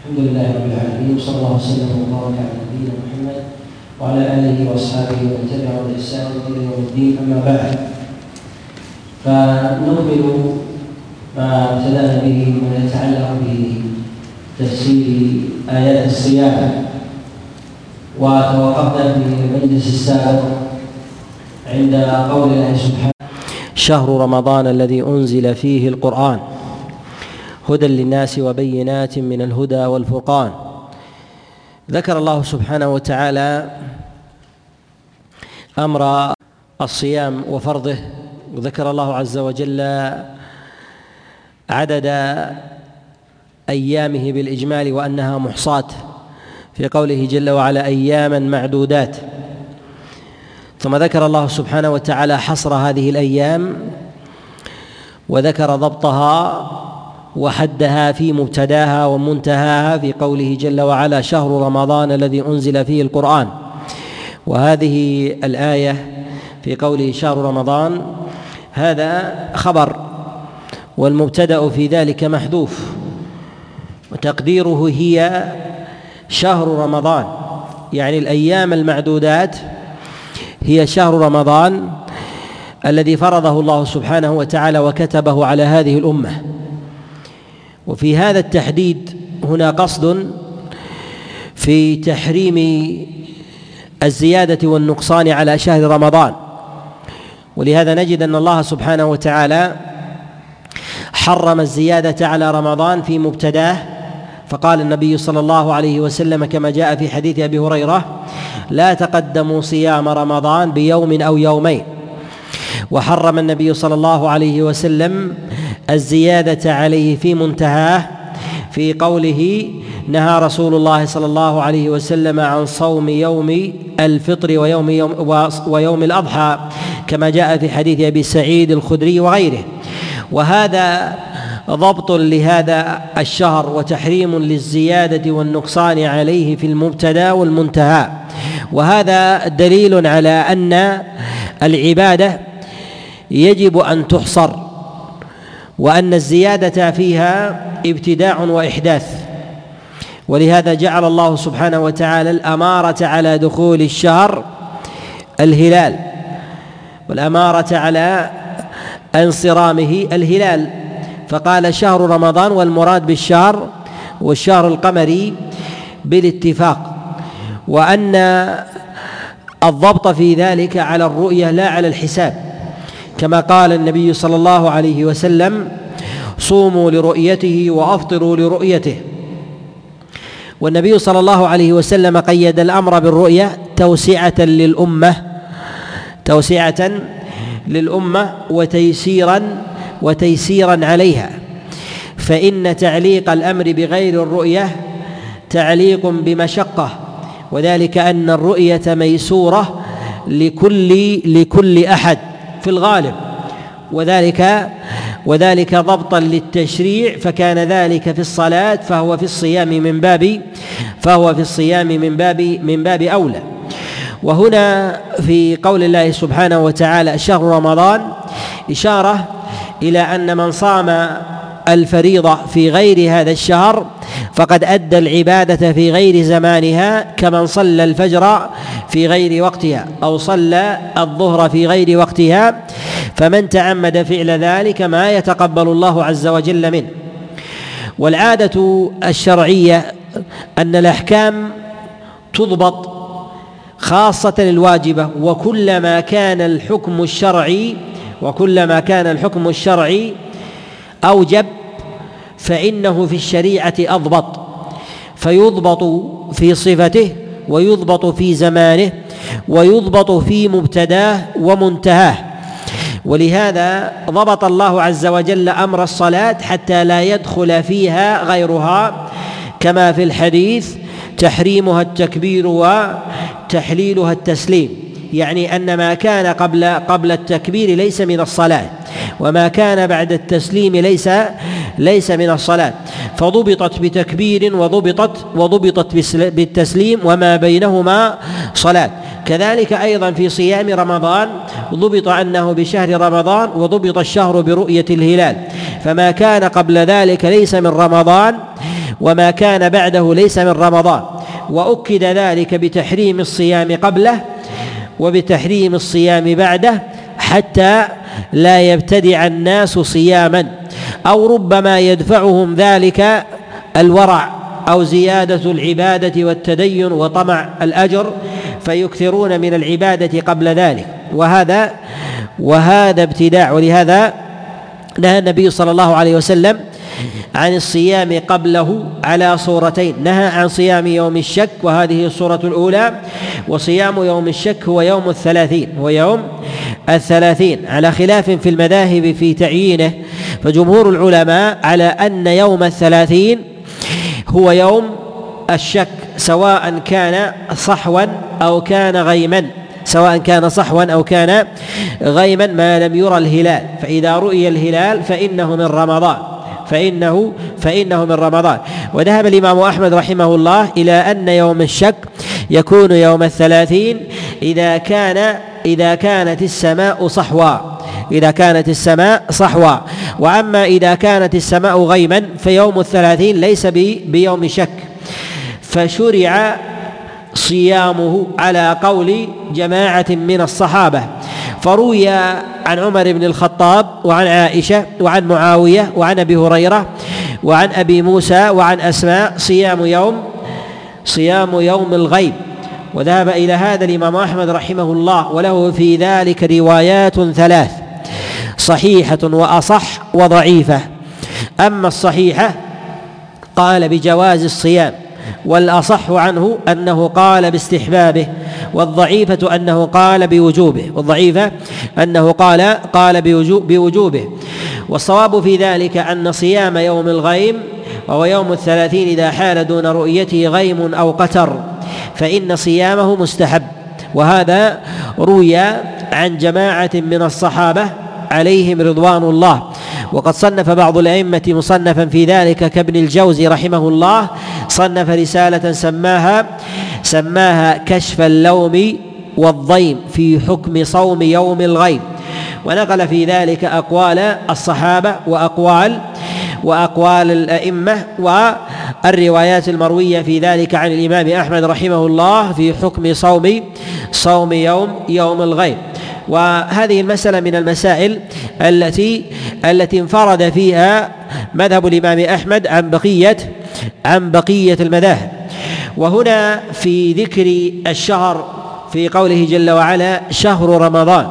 الحمد لله رب العالمين وصلى الله وسلم وبارك على نبينا محمد وعلى آله وأصحابه ومن تبعهم بإحسان إلى يوم الدين. أما بعد فنكمل ما ابتدانا به وما يتعلق بتفسير آيات الصيام وتوقفنا في المجلس السابق عند قول الله سبحانه شهر رمضان الذي أنزل فيه القرآن. هدى للناس وبينات من الهدى والفرقان. ذكر الله سبحانه وتعالى أمر الصيام وفرضه وذكر الله عز وجل عدد أيامه بالإجمال وأنها محصاة في قوله جل وعلا أياما معدودات. ثم ذكر الله سبحانه وتعالى حصر هذه الأيام وذكر ضبطها وحدها في مبتداها ومنتهاها في قوله جل وعلا شهر رمضان الذي أنزل فيه القرآن. وهذه الآية في قوله شهر رمضان هذا خبر والمبتدأ في ذلك محذوف وتقديره هي شهر رمضان. يعني الأيام المعدودات هي شهر رمضان الذي فرضه الله سبحانه وتعالى وكتبه على هذه الأمة. وفي هذا التحديد هنا قصد في تحريم الزيادة والنقصان على شهر رمضان. ولهذا نجد أن الله سبحانه وتعالى حرم الزيادة على رمضان في مبتداه. فقال النبي صلى الله عليه وسلم كما جاء في حديث أبي هريرة لا تقدموا صيام رمضان بيوم أو يومين. وحرم النبي صلى الله عليه وسلم الزيادة عليه في منتهاه في قوله نهى رسول الله صلى الله عليه وسلم عن صوم يوم الفطر ويوم يوم ويوم الأضحى كما جاء في حديث أبي سعيد الخدري وغيره. وهذا ضبط لهذا الشهر وتحريم للزيادة والنقصان عليه في المبتدأ والمنتهى. وهذا دليل على أن العبادة يجب أن تحصر. وأن الزيادة فيها ابتداع وإحداث. ولهذا جعل الله سبحانه وتعالى الأمارة على دخول الشهر الهلال والأمارة على انصرامه الهلال. فقال شهر رمضان والمراد بالشهر والشهر القمري بالاتفاق وأن الضبط في ذلك على الرؤية لا على الحساب. كما قال النبي صلى الله عليه وسلم صوموا لرؤيته وأفطروا لرؤيته. والنبي صلى الله عليه وسلم قيد الأمر بالرؤية توسعة للأمة توسعة للأمة وتيسيرا وتيسيرا عليها. فإن تعليق الأمر بغير الرؤية تعليق بمشقة وذلك أن الرؤية ميسورة لكل لكل أحد. في الغالب. وذلك وذلك ضبطا للتشريع فكان ذلك في الصلاة فهو في الصيام من باب فهو في الصيام من باب من باب أولى. وهنا في قول الله سبحانه وتعالى شهر رمضان إشارة إلى أن من صام الفريضة في غير هذا الشهر فقد أدى العبادة في غير زمانها كمن صلى الفجر في غير وقتها أو صلى الظهر في غير وقتها فمن تعمد فعل ذلك ما يتقبل الله عز وجل منه. والعادة الشرعية أن الأحكام تضبط خاصة الواجبة وكلما كان الحكم الشرعي وكلما كان الحكم الشرعي أوجب فإنه في الشريعة أضبط فيضبط في صفته ويضبط في زمانه ويضبط في مبتداه ومنتهاه. ولهذا ضبط الله عز وجل أمر الصلاة حتى لا يدخل فيها غيرها كما في الحديث تحريمها التكبير وتحليلها التسليم. يعني أن ما كان قبل قبل التكبير ليس من الصلاة وما كان بعد التسليم ليس ليس من الصلاة. فضبطت بتكبير وضبطت وضبطت بالتسليم وما بينهما صلاة. كذلك أيضا في صيام رمضان ضبط أنه بشهر رمضان وضبط الشهر برؤية الهلال. فما كان قبل ذلك ليس من رمضان وما كان بعده ليس من رمضان. وأكد ذلك بتحريم الصيام قبله وبتحريم الصيام بعده حتى لا يبتدع الناس صياما أو ربما يدفعهم ذلك الورع أو زيادة العبادة والتدين وطمع الأجر فيكثرون من العبادة قبل ذلك. وهذا وهذا ابتداع ولهذا نهى النبي صلى الله عليه وسلم عن الصيام قبله على صورتين. نهى عن صيام يوم الشك وهذه الصورة الأولى وصيام يوم الشك هو يوم الثلاثين هو يوم الثلاثين. على خلاف في المذاهب في تعيينه فجمهور العلماء على أن يوم الثلاثين هو يوم الشك سواء كان صحوا أو كان غيما. سواء كان صحوا أو كان غيما ما لم يرى الهلال. فإذا رؤي الهلال فإنه من رمضان. فإنه فإنه من رمضان. وذهب الإمام أحمد رحمه الله إلى أن يوم الشك يكون يوم الثلاثين إذا كان إذا كانت السماء صحوا إذا كانت السماء صحوا وأما إذا كانت السماء غيما فيوم الثلاثين ليس بيوم شك. فشرع صيامه على قول جماعة من الصحابة. فروي عن عمر بن الخطاب وعن عائشة وعن معاوية وعن أبي هريرة وعن أبي موسى وعن أسماء صيام يوم صيام يوم الغيب. وذهب إلى هذا الإمام أحمد رحمه الله وله في ذلك روايات ثلاث صحيحة وأصح وضعيفة. أما الصحيحة قال بجواز الصيام والأصح عنه أنه قال باستحبابه والضعيفة أنه قال بوجوبه والضعيفة أنه قال قال بوجوبه. والصواب في ذلك أن صيام يوم الغيم وهو يوم الثلاثين إذا حال دون رؤيته غيم أو قتر فإن صيامه مستحب. وهذا روي عن جماعة من الصحابة عليهم رضوان الله. وقد صنف بعض الأئمة مصنفا في ذلك كابن الجوزي رحمه الله صنف رسالة سماها سماها كشف اللوم والضيم في حكم صوم يوم الغيب. ونقل في ذلك أقوال الصحابة وأقوال وأقوال الأئمة والروايات المروية في ذلك عن الإمام أحمد رحمه الله في حكم صوم صوم يوم يوم الغيب. وهذه المسألة من المسائل التي التي انفرد فيها مذهب الإمام أحمد عن بقية عن بقية المذاهب. وهنا في ذكر الشهر في قوله جل وعلا شهر رمضان.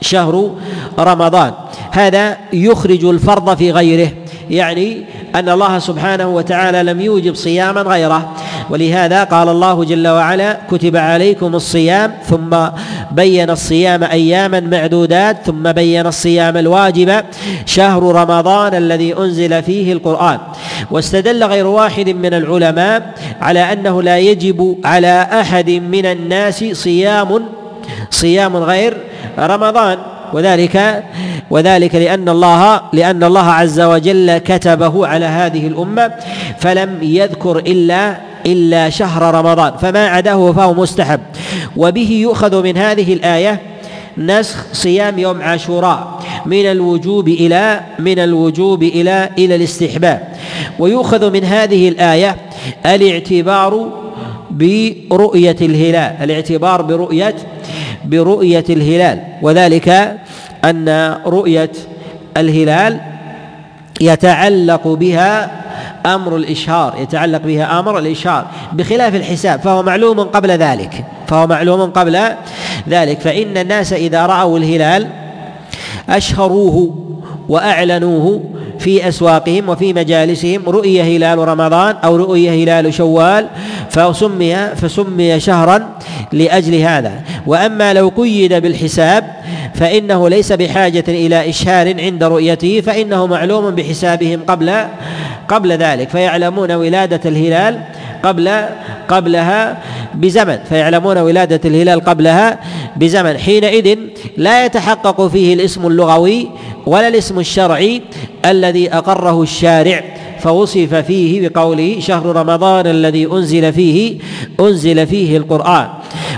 شهر رمضان. هذا يخرج الفرض في غيره. يعني أن الله سبحانه وتعالى لم يوجب صياما غيره. ولهذا قال الله جل وعلا كتب عليكم الصيام ثم بين الصيام أياما معدودات ثم بين الصيام الواجب شهر رمضان الذي أنزل فيه القرآن. واستدل غير واحد من العلماء على أنه لا يجب على أحد من الناس صيام صيام غير رمضان. وذلك وذلك لأن الله لأن الله عز وجل كتبه على هذه الأمة فلم يذكر إلا إلا شهر رمضان. فما عداه فهو مستحب. وبه يؤخذ من هذه الآية نسخ صيام يوم عاشوراء. من الوجوب إلى من الوجوب إلى إلى الاستحباب. ويؤخذ من هذه الآية الاعتبار برؤية الهلال. الاعتبار برؤية برؤية الهلال وذلك أن رؤية الهلال يتعلق بها أمر الإشهار يتعلق بها أمر الإشهار بخلاف الحساب فهو معلوم قبل ذلك فهو معلوم قبل ذلك فإن الناس إذا رأوا الهلال أشهروه وأعلنوه في أسواقهم وفي مجالسهم رؤي هلال رمضان أو رؤي هلال شوال فسمي فسمي شهرا لأجل هذا. وأما لو قيد بالحساب فإنه ليس بحاجة إلى إشهار عند رؤيته فإنه معلوم بحسابهم قبل قبل ذلك. فيعلمون ولادة الهلال قبل قبلها بزمن فيعلمون ولادة الهلال قبلها بزمن. حينئذ لا يتحقق فيه الاسم اللغوي ولا الاسم الشرعي الذي أقره الشارع فوصف فيه بقوله شهر رمضان الذي أنزل فيه أنزل فيه القرآن.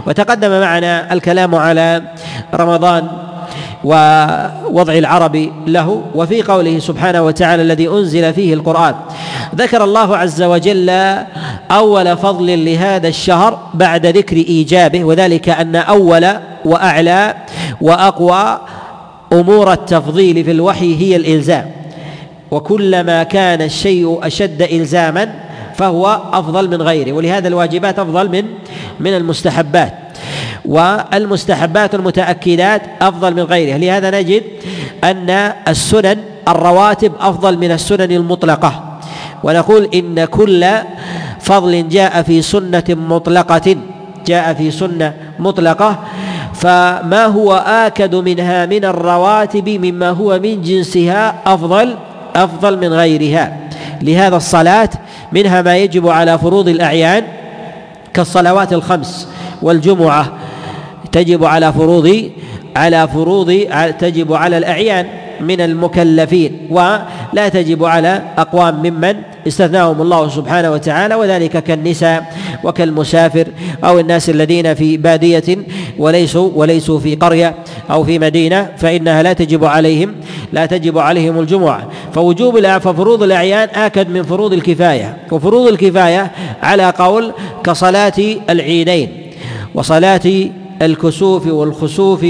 وتقدم معنا الكلام على رمضان ووضع العرب له وفي قوله سبحانه وتعالى الذي أنزل فيه القرآن. ذكر الله عز وجل أول فضل لهذا الشهر بعد ذكر إيجابه وذلك أن أول وأعلى وأقوى أمور التفضيل في الوحي هي الإلزام. وكلما كان الشيء أشد إلزاما فهو أفضل من غيره ولهذا الواجبات أفضل من من المستحبات. والمستحبات المتأكدات أفضل من غيرها. لهذا نجد أن السنن الرواتب أفضل من السنن المطلقة. ونقول إن كل فضل جاء في سنة مطلقة جاء في سنة مطلقة فما هو آكد منها من الرواتب مما هو من جنسها أفضل أفضل من غيرها. لهذا الصلاة منها ما يجب على فروض الأعيان كالصلوات الخمس والجمعة تجب على فروض على فروض تجب على الأعيان من المكلفين ولا تجب على أقوام ممن استثناهم الله سبحانه وتعالى وذلك كالنساء وكالمسافر أو الناس الذين في بادية وليسوا وليسوا في قرية أو في مدينة فإنها لا تجب عليهم لا تجب عليهم الجمعة. فوجوب ففروض الأعيان آكد من فروض الكفاية وفروض الكفاية على قول كصلاة العيدين وصلاة الكسوف والخسوف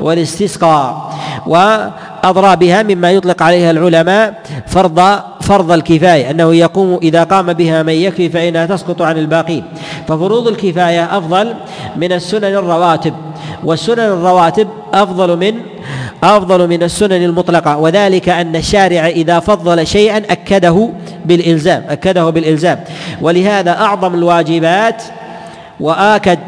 والاستسقاء وأضرى بها مما يطلق عليها العلماء فرض فرض الكفاية أنه يقوم إذا قام بها من يكفي فإنها تسقط عن الباقين. ففروض الكفاية أفضل من السنن الرواتب والسنن الرواتب أفضل من أفضل من السنن المطلقة. وذلك أن الشارع إذا فضل شيئا أكده بالإلزام أكده بالإلزام. ولهذا أعظم الواجبات وآكد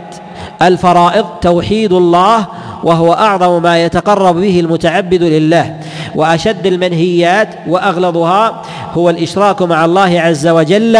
الفرائض توحيد الله وهو أعظم ما يتقرب به المتعبد لله. وأشد المنهيات وأغلظها هو الإشراك مع الله عز وجل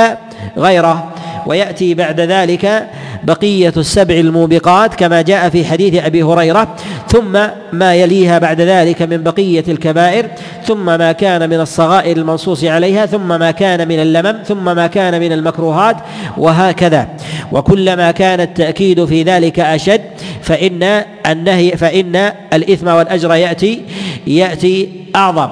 غيره. ويأتي بعد ذلك بقية السبع الموبقات كما جاء في حديث أبي هريرة ثم ما يليها بعد ذلك من بقية الكبائر ثم ما كان من الصغائر المنصوص عليها ثم ما كان من اللمم ثم ما كان من المكروهات وهكذا. وكلما كان التأكيد في ذلك أشد فإن النهي فإن الإثم والأجر يأتي يأتي أعظم.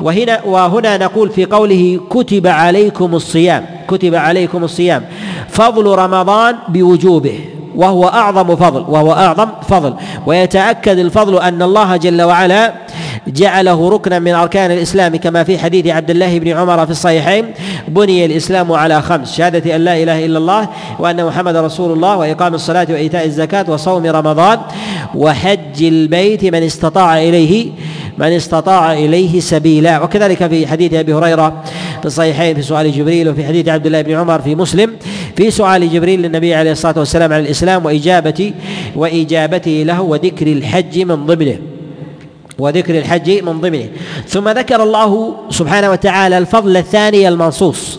وهنا وهنا نقول في قوله كتب عليكم الصيام كتب عليكم الصيام. فضل رمضان بوجوبه وهو أعظم فضل وهو أعظم فضل. ويتأكد الفضل أن الله جل وعلا جعله ركنا من أركان الإسلام كما في حديث عبد الله بن عمر في الصحيحين بني الإسلام على خمس شهادة أن لا إله إلا الله وأن محمد رسول الله وإقام الصلاة وإيتاء الزكاة وصوم رمضان وحج البيت من استطاع إليه من استطاع إليه سبيلا. وكذلك في حديث أبي هريرة في الصحيحين في سؤال جبريل وفي حديث عبد الله بن عمر في مسلم. في سؤال جبريل للنبي عليه الصلاة والسلام عن الإسلام واجابه واجابته له وذكر الحج من ضمنه. وذكر الحج من ضمنه. ثم ذكر الله سبحانه وتعالى الفضل الثاني المنصوص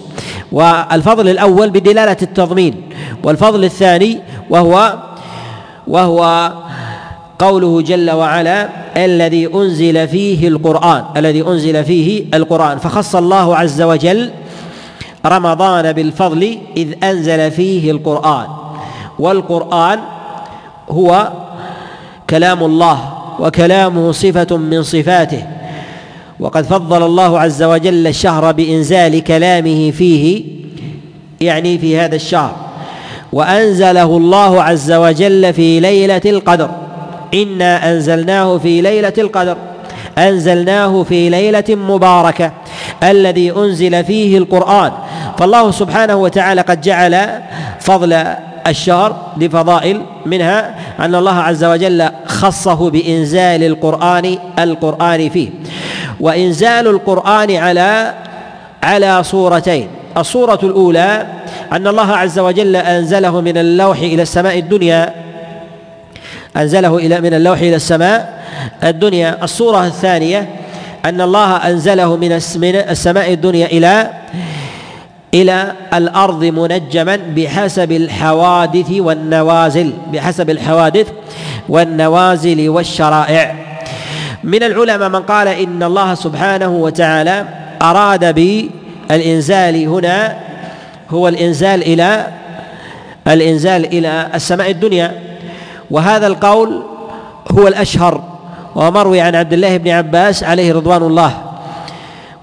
والفضل الأول بدلالة التضمين والفضل الثاني وهو وهو قوله جل وعلا الذي أنزل فيه القرآن الذي أنزل فيه القرآن. فخص الله عز وجل رمضان بالفضل إذ أنزل فيه القرآن. والقرآن هو كلام الله وكلامه صفة من صفاته. وقد فضل الله عز وجل الشهر بإنزال كلامه فيه يعني في هذا الشهر. وأنزله الله عز وجل في ليلة القدر. إنا أنزلناه في ليلة القدر أنزلناه في ليلة مباركة الذي أنزل فيه القرآن. فالله سبحانه وتعالى قد جعل فضل الشهر لفضائل منها أن الله عز وجل خصه بإنزال القرآن القرآن فيه. وإنزال القرآن على على صورتين. الصورة الأولى أن الله عز وجل أنزله من اللوح إلى السماء الدنيا أنزله إلى من اللوح إلى السماء. الدنيا الصورة الثانية أن الله أنزله من السماء الدنيا إلى إلى الأرض منجما بحسب الحوادث والنوازل بحسب الحوادث والنوازل والشرائع. من العلماء من قال إن الله سبحانه وتعالى أراد بالإنزال هنا هو الإنزال إلى الإنزال إلى السماء الدنيا. وهذا القول هو الأشهر ومروي عن عبد الله بن عباس عليه رضوان الله.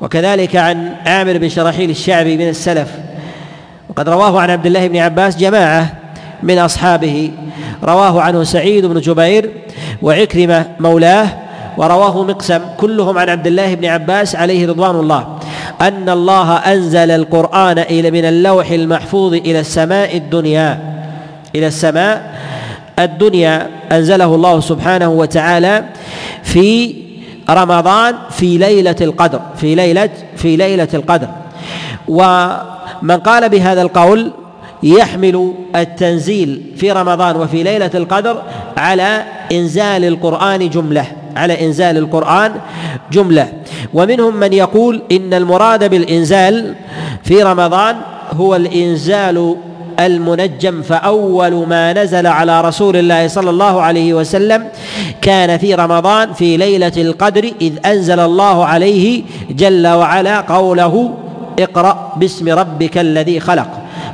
وكذلك عن عامر بن شراحيل الشعبي من السلف. وقد رواه عن عبد الله بن عباس جماعة من أصحابه. رواه عنه سعيد بن جبير وعكرمة مولاه ورواه مقسم كلهم عن عبد الله بن عباس عليه رضوان الله. أن الله أنزل القرآن إلى من اللوح المحفوظ إلى السماء الدنيا. إلى السماء الدنيا أنزله الله سبحانه وتعالى في رمضان في ليلة القدر في ليلة في ليلة القدر. ومن قال بهذا القول يحمل التنزيل في رمضان وفي ليلة القدر على إنزال القرآن جملة على إنزال القرآن جملة. ومنهم من يقول إن المراد بالإنزال في رمضان هو الإنزال المنجم فأول ما نزل على رسول الله صلى الله عليه وسلم كان في رمضان في ليلة القدر إذ أنزل الله عليه جل وعلا قوله اقرأ باسم ربك الذي خلق.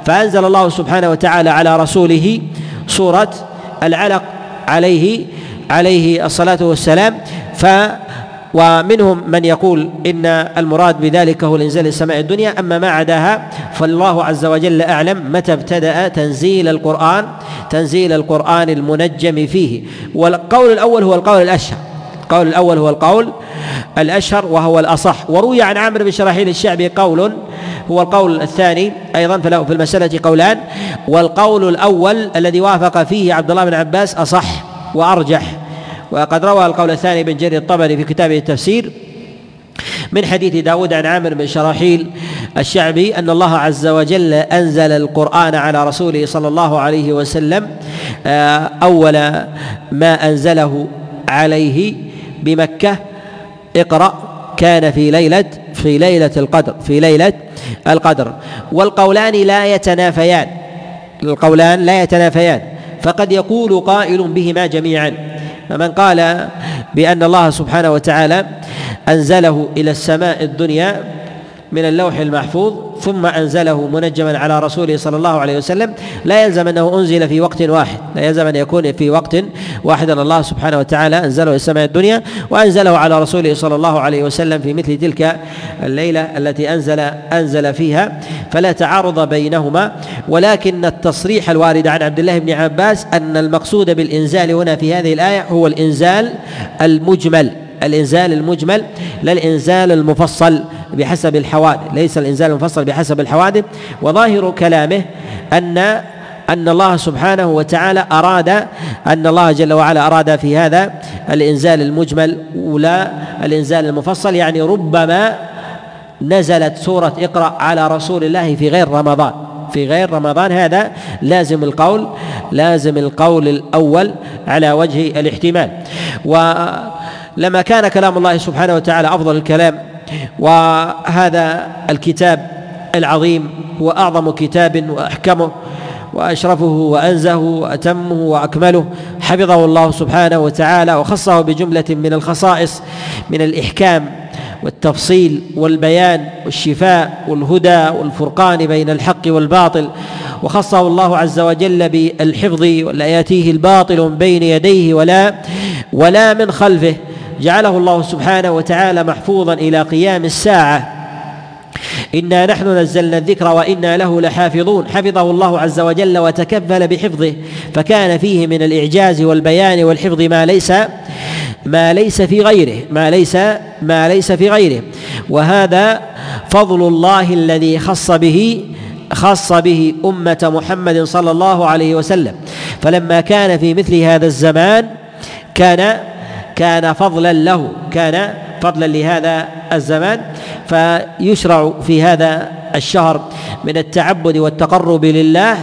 فأنزل الله سبحانه وتعالى على رسوله سورة العلق عليه عليه الصلاة والسلام. ف ومنهم من يقول إن المراد بذلك هو الإنزال السماء الدنيا أما ما عداها فالله عز وجل أعلم متى ابتدأ تنزيل القرآن تنزيل القرآن المنجم فيه. والقول الأول هو القول الأشهر. القول الأول هو القول الأشهر وهو الأصح. وروي عن عامر بن شراحيل الشعبي قول هو القول الثاني أيضا فله في المسألة قولان. والقول الأول الذي وافق فيه عبد الله بن عباس أصح وأرجح. وقد روى القول الثاني بن جرير الطبري في كتابه التفسير من حديث داود عن عامر بن شراحيل الشعبي أن الله عز وجل أنزل القرآن على رسوله صلى الله عليه وسلم آه، أول ما أنزله عليه بمكة اقرأ كان في ليلة في ليلة القدر في ليلة القدر. والقولان لا يتنافيان القولان لا يتنافيان فقد يقول قائل بهما جميعا. فمن قال بأن الله سبحانه وتعالى أنزله إلى السماء الدنيا من اللوح المحفوظ ثم أنزله منجما على رسوله صلى الله عليه وسلم. لا يلزم أنه أنزل في وقت واحد لا يلزم أن يكون في وقت واحد. الله سبحانه وتعالى أنزله إلى السماء الدنيا وأنزله على رسوله صلى الله عليه وسلم في مثل تلك الليلة التي أنزل أنزل فيها. فلا تعارض بينهما. ولكن التصريح الوارد عن عبد الله بن عباس أن المقصود بالإنزال هنا في هذه الآية هو الإنزال المجمل. الإنزال المجمل لا الإنزال المفصل بحسب الحوادث ليس الإنزال المفصل بحسب الحوادث. وظاهر كلامه أن أن الله سبحانه وتعالى أراد أن الله جل وعلا أراد في هذا الإنزال المجمل ولا الإنزال المفصل. يعني ربما نزلت سورة اقرأ على رسول الله في غير رمضان. في غير رمضان هذا لازم القول لازم القول الأول على وجه الاحتمال. ولما كان كلام الله سبحانه وتعالى أفضل الكلام وهذا الكتاب العظيم هو أعظم كتاب وأحكمه وأشرفه وأنزه وأتمه وأكمله حفظه الله سبحانه وتعالى وخصه بجملة من الخصائص من الإحكام والتفصيل والبيان والشفاء والهدى والفرقان بين الحق والباطل وخصه الله عز وجل بالحفظ ولا ياتيه الباطل من بين يديه ولا ولا من خلفه جعله الله سبحانه وتعالى محفوظا إلى قيام الساعة. إنا نحن نزلنا الذكر وإنا له لحافظون. حفظه الله عز وجل وتكفل بحفظه. فكان فيه من الإعجاز والبيان والحفظ ما ليس ما ليس في غيره. ما ليس ما ليس في غيره. وهذا فضل الله الذي خص به خص به أمة محمد صلى الله عليه وسلم. فلما كان في مثل هذا الزمان كان كان فضلا له كان فضلا لهذا الزمان. فيشرع في هذا الشهر من التعبد والتقرب لله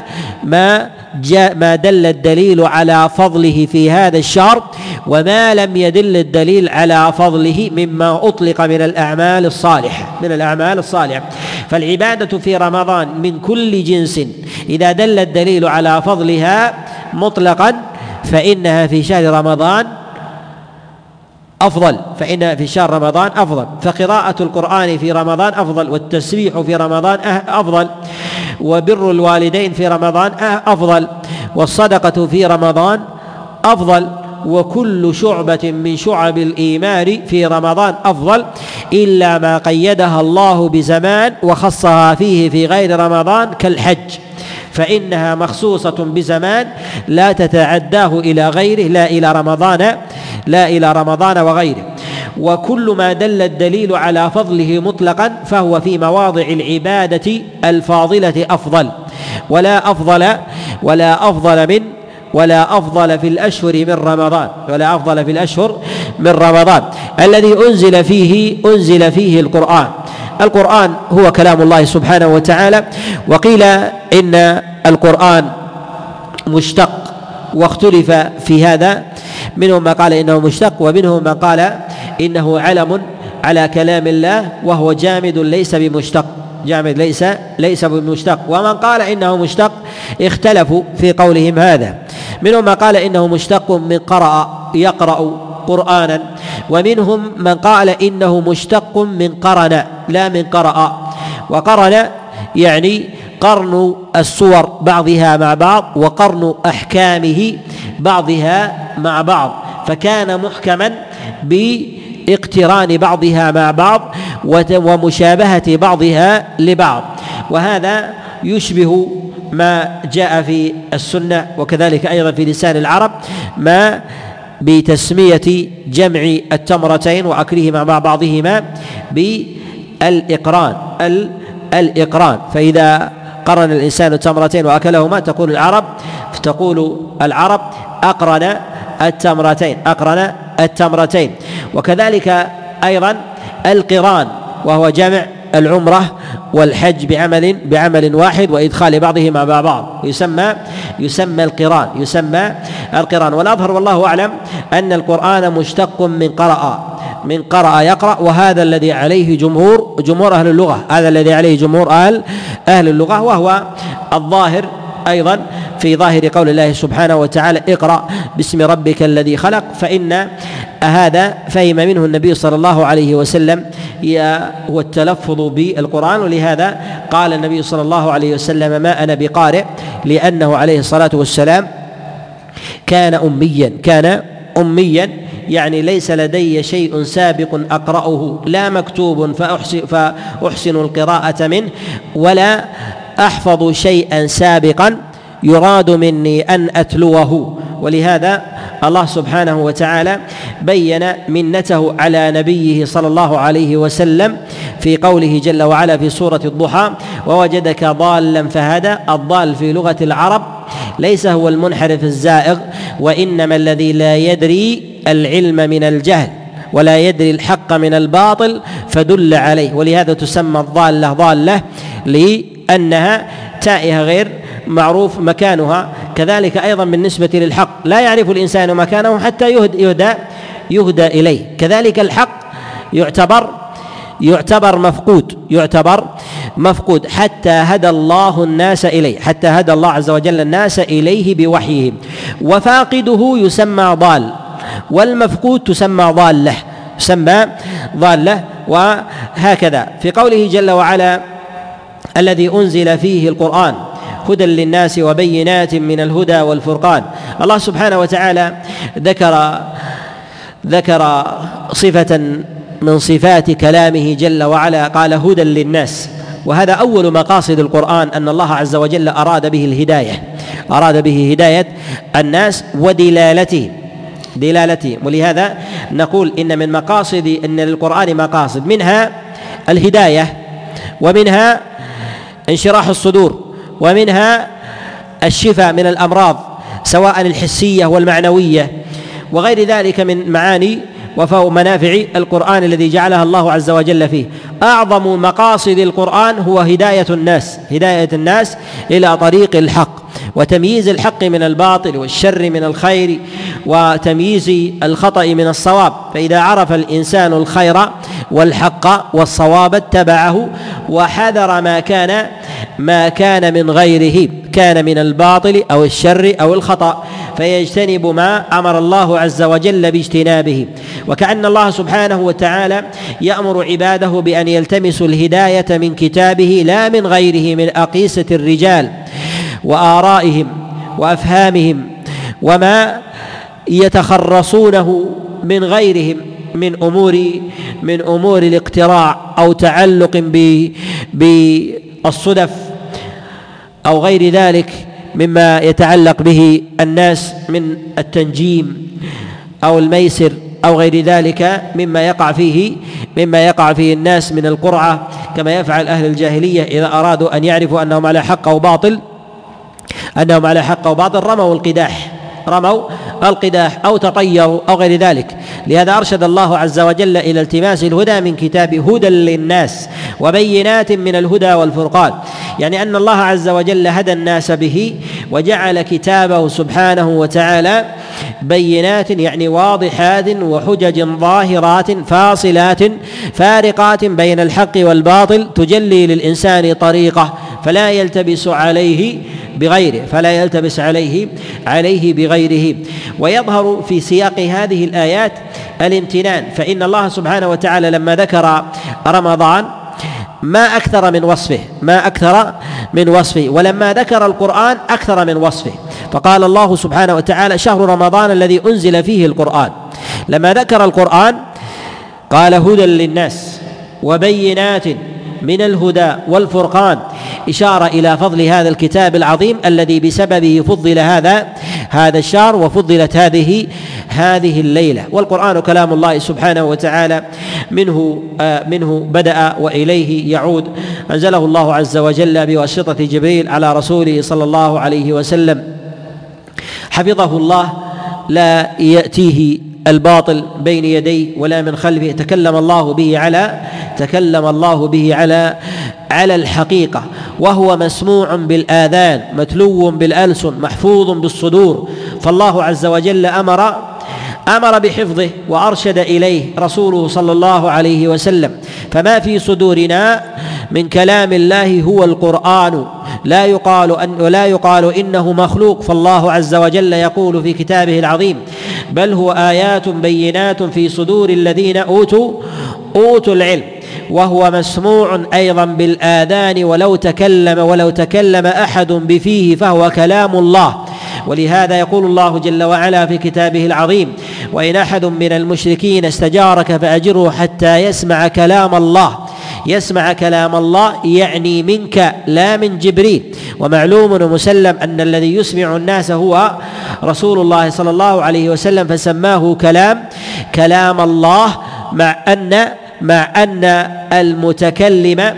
ما جاء ما دل الدليل على فضله في هذا الشهر وما لم يدل الدليل على فضله مما أطلق من الأعمال الصالحة من الأعمال الصالحة. فالعبادة في رمضان من كل جنس إذا دل الدليل على فضلها مطلقا فإنها في شهر رمضان أفضل فإن في شهر رمضان أفضل. فقراءة القرآن في رمضان أفضل والتسبيح في رمضان أفضل وبر الوالدين في رمضان أفضل والصدقة في رمضان أفضل وكل شعبة من شعب الإيمان في رمضان أفضل إلا ما قيدها الله بزمان وخصها فيه في غير رمضان كالحج. فإنها مخصوصة بزمان لا تتعداه إلى غيره لا إلى رمضان لا إلى رمضان وغيره. وكل ما دل الدليل على فضله مطلقا فهو في مواضع العبادة الفاضلة أفضل. ولا أفضل ولا أفضل من ولا أفضل في الأشهر من رمضان. ولا أفضل في الأشهر من رمضان. الذي أنزل فيه أنزل فيه القرآن. القرآن هو كلام الله سبحانه وتعالى وقيل إن القرآن مشتق واختلف في هذا منهم ما قال إنه مشتق ومنهم من قال إنه علم على كلام الله وهو جامد ليس بمشتق جامد ليس ليس بمشتق. ومن قال إنه مشتق اختلفوا في قولهم هذا. منهم من قال إنه مشتق من قرأ يقرأ قرآنا ومنهم من قال إنه مشتق من قرن لا من قرأ. وقرن يعني قرن الصور بعضها مع بعض وقرن أحكامه بعضها مع بعض. فكان محكما باقتران بعضها مع بعض ومشابهة بعضها لبعض. وهذا يشبه ما جاء في السنة وكذلك أيضا في لسان العرب ما بتسمية جمع التمرتين وأكلهما مع بعضهما بالإقران. الإقران. فإذا قرن الإنسان تمرتين وأكلهما تقول العرب تقول العرب أقرن التمرتين أقرن التمرتين. وكذلك أيضا القران وهو جمع العمرة والحج بعمل بعمل واحد وإدخال بعضهما مع بعض. يسمى يسمى القران يسمى القران. والأظهر والله أعلم أن القرآن مشتق من قرأ من قرأ يقرأ وهذا الذي عليه جمهور جمهور أهل اللغة. هذا الذي عليه جمهور أهل أهل اللغة وهو الظاهر أيضا في ظاهر قول الله سبحانه وتعالى اقرأ باسم ربك الذي خلق فإن هذا فهم منه النبي صلى الله عليه وسلم هو التلفظ بالقرآن ولهذا قال النبي صلى الله عليه وسلم ما أنا بقارئ لأنه عليه الصلاة والسلام كان أميا. كان أميا يعني ليس لدي شيء سابق أقرأه لا مكتوب فأحسن, فأحسن القراءة منه ولا أحفظ شيئا سابقا. يراد مني أن أتلوه. ولهذا الله سبحانه وتعالى بين منته على نبيه صلى الله عليه وسلم في قوله جل وعلا في سورة الضحى ووجدك ضالا فهدى. الضال في لغة العرب ليس هو المنحرف الزائغ وإنما الذي لا يدري العلم من الجهل ولا يدري الحق من الباطل فدل عليه. ولهذا تسمى الضالة ضالة لأنها تائهة غير معروف مكانها كذلك أيضا بالنسبة للحق. لا يعرف الإنسان مكانه حتى يهدى يهدى, يهدى إليه. كذلك الحق يعتبر يعتبر مفقود يعتبر مفقود حتى هدى الله الناس إليه حتى هدى الله عز وجل الناس إليه بوحيه وفاقده يسمى ضال والمفقود تسمى ضالة يسمى ضالة وهكذا. في قوله جل وعلا الذي أنزل فيه القرآن هدى للناس وبينات من الهدى والفرقان. الله سبحانه وتعالى ذكر ذكر صفة من صفات كلامه جل وعلا قال هدى للناس. وهذا أول مقاصد القرآن أن الله عز وجل أراد به الهداية. أراد به هداية الناس ودلالته. دلالته. ولهذا نقول إن من مقاصد أن للقرآن مقاصد. منها الهداية ومنها انشراح الصدور. ومنها الشفاء من الأمراض سواء الحسية والمعنوية وغير ذلك من معاني ومنافع القرآن الذي جعلها الله عز وجل فيه. أعظم مقاصد القرآن هو هداية الناس هداية الناس إلى طريق الحق وتمييز الحق من الباطل والشر من الخير وتمييز الخطأ من الصواب. فإذا عرف الإنسان الخير والحق والصواب اتبعه وحذر ما كان ما كان من غيره كان من الباطل أو الشر أو الخطأ فيجتنب ما أمر الله عز وجل باجتنابه. وكأن الله سبحانه وتعالى يأمر عباده بأن يلتمسوا الهداية من كتابه لا من غيره من أقيسة الرجال وآرائهم وأفهامهم وما يتخرصونه من غيرهم من أمور من أمور الاقتراع أو تعلق بالصدف أو غير ذلك مما يتعلق به الناس من التنجيم أو الميسر أو غير ذلك مما يقع فيه مما يقع فيه الناس من القرعة كما يفعل أهل الجاهلية إذا أرادوا أن يعرفوا أنهم على حق أو باطل أنهم على حق أو باطل رموا القداح رموا القداح أو تطيروا أو غير ذلك. لهذا أرشد الله عز وجل إلى التماس الهدى من كتاب هدى للناس وبينات من الهدى والفرقان. يعني أن الله عز وجل هدى الناس به وجعل كتابه سبحانه وتعالى بينات يعني واضحات وحجج ظاهرات فاصلات فارقات بين الحق والباطل تجلي للإنسان طريقة فلا يلتبس عليه بغيره فلا يلتبس عليه عليه بغيره. ويظهر في سياق هذه الآيات الامتنان فإن الله سبحانه وتعالى لما ذكر رمضان ما أكثر من وصفه ما أكثر من وصفه ولما ذكر القرآن أكثر من وصفه. فقال الله سبحانه وتعالى شهر رمضان الذي أنزل فيه القرآن. لما ذكر القرآن قال هدى للناس وبينات من الهدى والفرقان. إشارة إلى فضل هذا الكتاب العظيم الذي بسببه فضل هذا هذا الشهر وفضلت هذه هذه الليلة. والقرآن كلام الله سبحانه وتعالى منه آه منه بدأ وإليه يعود. أنزله الله عز وجل بواسطة جبريل على رسوله صلى الله عليه وسلم. حفظه الله لا يأتيه الباطل بين يديه ولا من خلفه. تكلم الله به على تكلم الله به على على الحقيقة. وهو مسموع بالآذان متلو بالألسن محفوظ بالصدور. فالله عز وجل أمر أمر بحفظه وأرشد إليه رسوله صلى الله عليه وسلم. فما في صدورنا من كلام الله هو القرآن. لا يقال ان ولا يقال إنه مخلوق فالله عز وجل يقول في كتابه العظيم بل هو آيات بينات في صدور الذين اوتوا أوتوا العلم وهو مسموع أيضا بالآذان ولو تكلم ولو تكلم أحد بفيه فهو كلام الله. ولهذا يقول الله جل وعلا في كتابه العظيم وإن أحد من المشركين استجارك فأجره حتى يسمع كلام الله. يسمع كلام الله يعني منك لا من جبريل. ومعلوم ومسلم أن الذي يسمع الناس هو رسول الله صلى الله عليه وسلم فسماه كلام كلام الله مع أن مع أن المتكلم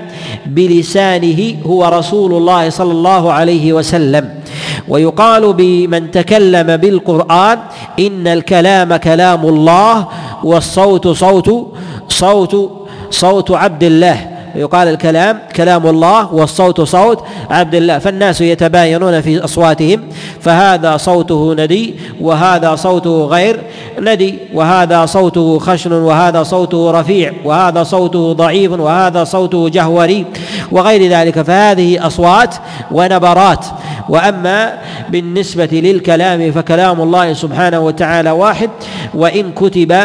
بلسانه هو رسول الله صلى الله عليه وسلم. ويقال بمن تكلم بالقرآن إن الكلام كلام الله والصوت صوت صوت صوت عبد الله يقال الكلام كلام الله والصوت صوت عبد الله فالناس يتباينون في أصواتهم. فهذا صوته ندي وهذا صوته غير ندي وهذا صوته خشن وهذا صوته رفيع وهذا صوته ضعيف وهذا صوته جهوري وغير ذلك. فهذه أصوات ونبرات. وأما بالنسبة للكلام فكلام الله سبحانه وتعالى واحد وإن كتب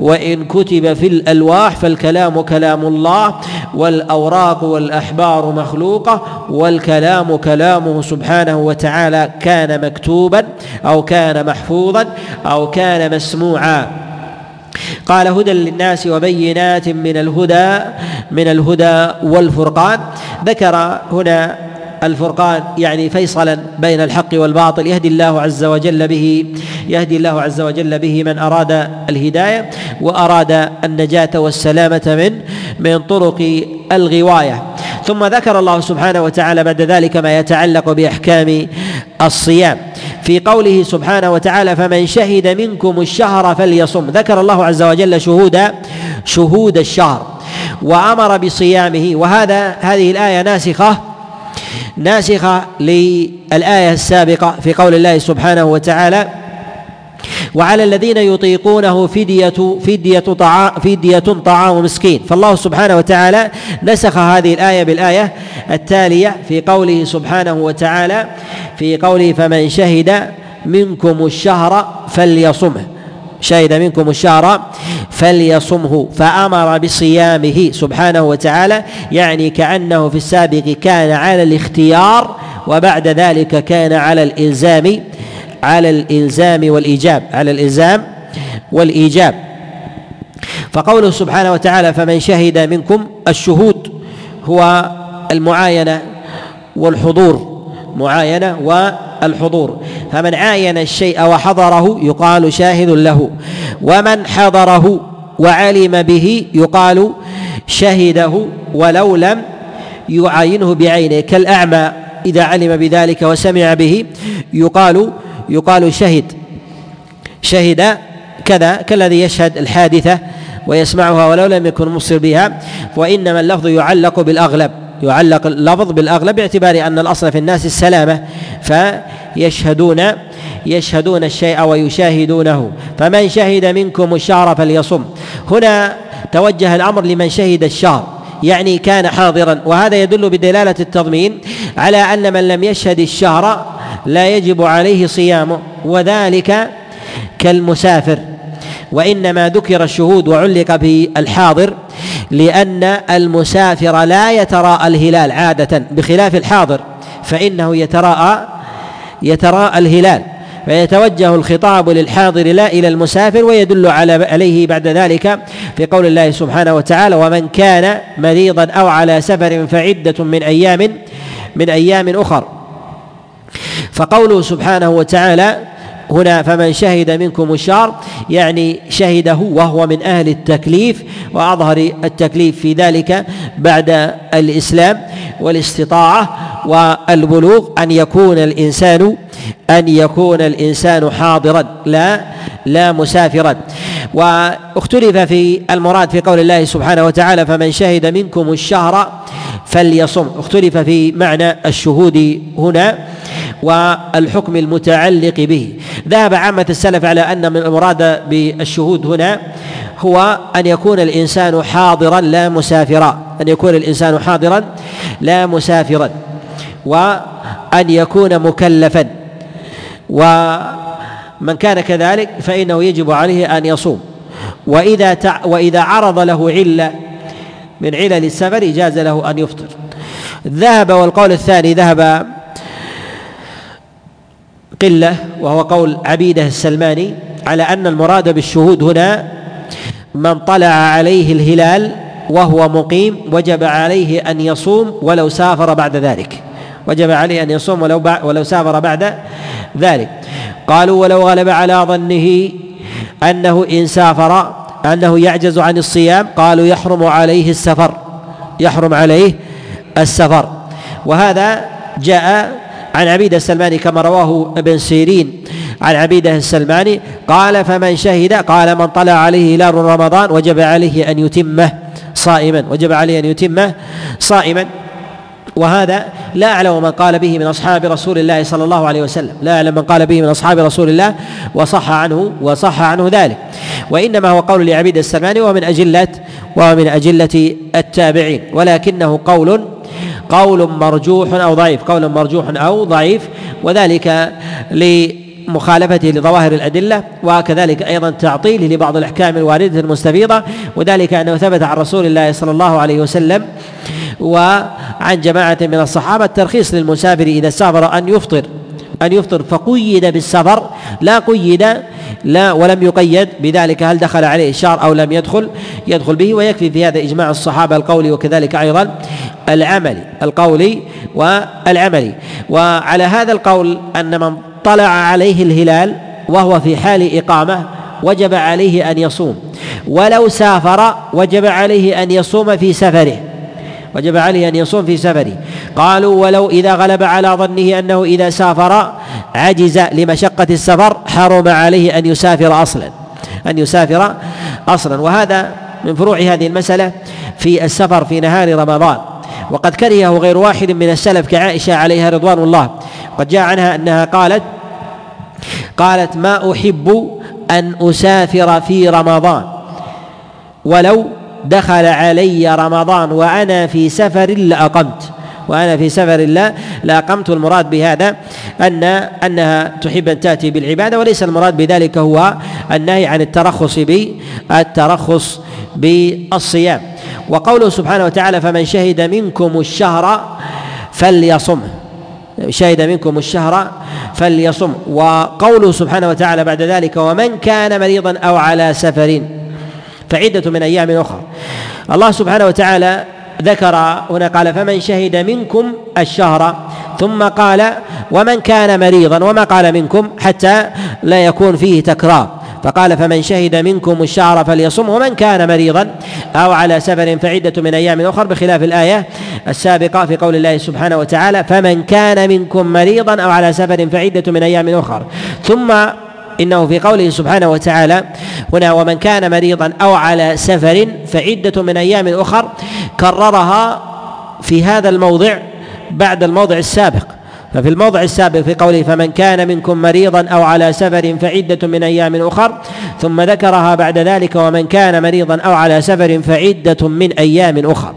وإن كتب في الألواح فالكلام كلام الله والأوراق والأحبار مخلوقة والكلام كلامه سبحانه وتعالى كان مكتوبا أو كان محفوظا أو كان مسموعا. قال هدى للناس وبينات من الهدى من الهدى والفرقان. ذكر هنا الفرقان يعني فيصلا بين الحق والباطل يهدي الله عز وجل به يهدي الله عز وجل به من أراد الهداية وأراد النجاة والسلامة من من طرق الغواية. ثم ذكر الله سبحانه وتعالى بعد ذلك ما يتعلق بأحكام الصيام. في قوله سبحانه وتعالى فمن شهد منكم الشهر فليصم ذكر الله عز وجل شهود شهود الشهر وأمر بصيامه. وهذا هذه الآية ناسخة ناسخة للآية السابقة في قول الله سبحانه وتعالى وعلى الذين يطيقونه فدية فدية طعام فدية طعام مسكين. فالله سبحانه وتعالى نسخ هذه الآية بالآية التالية في قوله سبحانه وتعالى في قوله فمن شهد منكم الشهر فليصمه. شهد منكم الشهر فليصمه فأمر بصيامه سبحانه وتعالى يعني كأنه في السابق كان على الاختيار وبعد ذلك كان على الإلزام على الإلزام والإيجاب على الإلزام والإيجاب. فقوله سبحانه وتعالى فمن شهد منكم الشهود هو المعاينة والحضور معاينة والحضور فمن عاين الشيء وحضره يقال شاهد له. ومن حضره وعلم به يقال شهده ولو لم يعاينه بعينه. كالأعمى إذا علم بذلك وسمع به يقال يقال شهد. شهد كذا كالذي يشهد الحادثة ويسمعها ولو لم يكن مبصر بها. وإنما اللفظ يعلق بالأغلب. يعلق اللفظ بالأغلب باعتبار أن الأصل في الناس السلامة فيشهدون يشهدون الشيء ويشاهدونه. فمن شهد منكم الشهر فليصم. هنا توجه الأمر لمن شهد الشهر يعني كان حاضرا. وهذا يدل بدلالة التضمين على أن من لم يشهد الشهر لا يجب عليه صيامه وذلك كالمسافر. وإنما ذكر الشهود وعلق بالحاضر لأن المسافر لا يتراءى الهلال عادة بخلاف الحاضر فإنه يتراءى يتراءى الهلال فيتوجه الخطاب للحاضر لا إلى المسافر ويدل على عليه بعد ذلك في قول الله سبحانه وتعالى ومن كان مريضا أو على سفر فعدة من أيام من أيام أخر فقوله سبحانه وتعالى هنا فمن شهد منكم الشهر يعني شهده وهو من أهل التكليف وأظهر التكليف في ذلك بعد الإسلام والاستطاعة والبلوغ أن يكون الإنسان أن يكون الإنسان حاضرا لا لا مسافرا. واختلف في المراد في قول الله سبحانه وتعالى فمن شهد منكم الشهر فليصم. اختلف في معنى الشهود هنا. والحكم المتعلق به. ذهب عامة السلف على أن المراد بالشهود هنا هو أن يكون الإنسان حاضرا لا مسافرا. أن يكون الإنسان حاضرا لا مسافرا. وأن يكون مكلفا. ومن كان كذلك فإنه يجب عليه أن يصوم. وإذا تع وإذا عرض له علة من علل السفر جاز له أن يفطر. ذهب والقول الثاني ذهب قلة وهو قول عبيدة السلماني على أن المراد بالشهود هنا من طلع عليه الهلال وهو مقيم وجب عليه أن يصوم ولو سافر بعد ذلك. وجب عليه أن يصوم ولو ولو سافر بعد ذلك. قالوا ولو غلب على ظنه أنه إن سافر أنه يعجز عن الصيام قالوا يحرم عليه السفر يحرم عليه السفر. وهذا جاء عن عبيدة السلماني كما رواه ابن سيرين. عن عبيدة السلماني قال فمن شهد قال من طلع عليه هلال رمضان وجب عليه أن يتمه صائما وجب عليه أن يتمه صائما. وهذا لا أعلم من قال به من أصحاب رسول الله صلى الله عليه وسلم. لا أعلم من قال به من أصحاب رسول الله وصح عنه وصح عنه ذلك. وإنما هو قول لعبيد السلماني ومن أجلة ومن أجلة التابعين. ولكنه قول قول مرجوح أو ضعيف قول مرجوح أو ضعيف وذلك لمخالفته لظواهر الأدلة وكذلك أيضا تعطيله لبعض الأحكام الواردة المستفيضة وذلك أنه ثبت عن رسول الله صلى الله عليه وسلم وعن جماعة من الصحابة الترخيص للمسافر إذا سافر أن يفطر. أن يفطر فقيد بالسفر لا قيد لا ولم يقيد بذلك هل دخل عليه الشهر أو لم يدخل؟ يدخل به ويكفي في هذا إجماع الصحابة القولي وكذلك أيضا العملي القولي والعملي وعلى هذا القول أن من طلع عليه الهلال وهو في حال إقامة وجب عليه أن يصوم. ولو سافر وجب عليه أن يصوم في سفره. وجب عليه أن يصوم في سفره. قالوا ولو إذا غلب على ظنه أنه إذا سافر عجز لمشقة السفر حرم عليه أن يسافر أصلا أن يسافر أصلا. وهذا من فروع هذه المسألة في السفر في نهار رمضان. وقد كرهه غير واحد من السلف كعائشة عليها رضوان الله. قد جاء عنها أنها قالت قالت ما أحب أن أسافر في رمضان. ولو دخل علي رمضان وأنا في سفر لأقمت. وأنا في سفر لا لأقمت المراد بهذا أن أنها تحب أن تأتي بالعبادة وليس المراد بذلك هو النهي عن الترخص بالترخص بالصيام. وقوله سبحانه وتعالى فمن شهد منكم الشهر فليصمه شهد منكم الشهر فليصم. وقوله سبحانه وتعالى بعد ذلك ومن كان مريضا أو على سفر فعدة من أيام أخرى. الله سبحانه وتعالى ذكر هنا قال فمن شهد منكم الشهر ثم قال ومن كان مريضا وما قال منكم حتى لا يكون فيه تكرار. فقال فمن شهد منكم الشهر فليصم ومن كان مريضا أو على سفر فعدة من أيام أخر بخلاف الآية السابقة في قول الله سبحانه وتعالى فمن كان منكم مريضا أو على سفر فعدة من أيام أخر. ثم إنه في قوله سبحانه وتعالى هنا ومن كان مريضا أو على سفر فعدة من أيام أخر كررها في هذا الموضع بعد الموضع السابق. ففي الموضع السابق في قوله فمن كان منكم مريضا أو على سفر فعدة من أيام أخر ثم ذكرها بعد ذلك ومن كان مريضا أو على سفر فعدة من أيام أخر.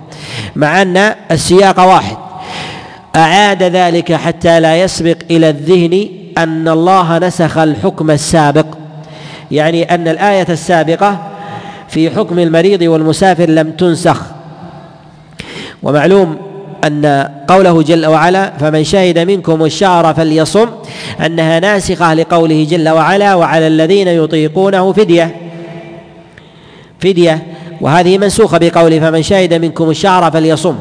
مع أن السياق واحد. أعاد ذلك حتى لا يسبق إلى الذهن أن الله نسخ الحكم السابق. يعني أن الآية السابقة في حكم المريض والمسافر لم تنسخ. ومعلوم أن قوله جل وعلا فمن شهد منكم الشهر فليصم أنها ناسخة لقوله جل وعلا وعلى الذين يطيقونه فدية. فدية وهذه منسوخة بقوله فمن شهد منكم الشهر فليصم.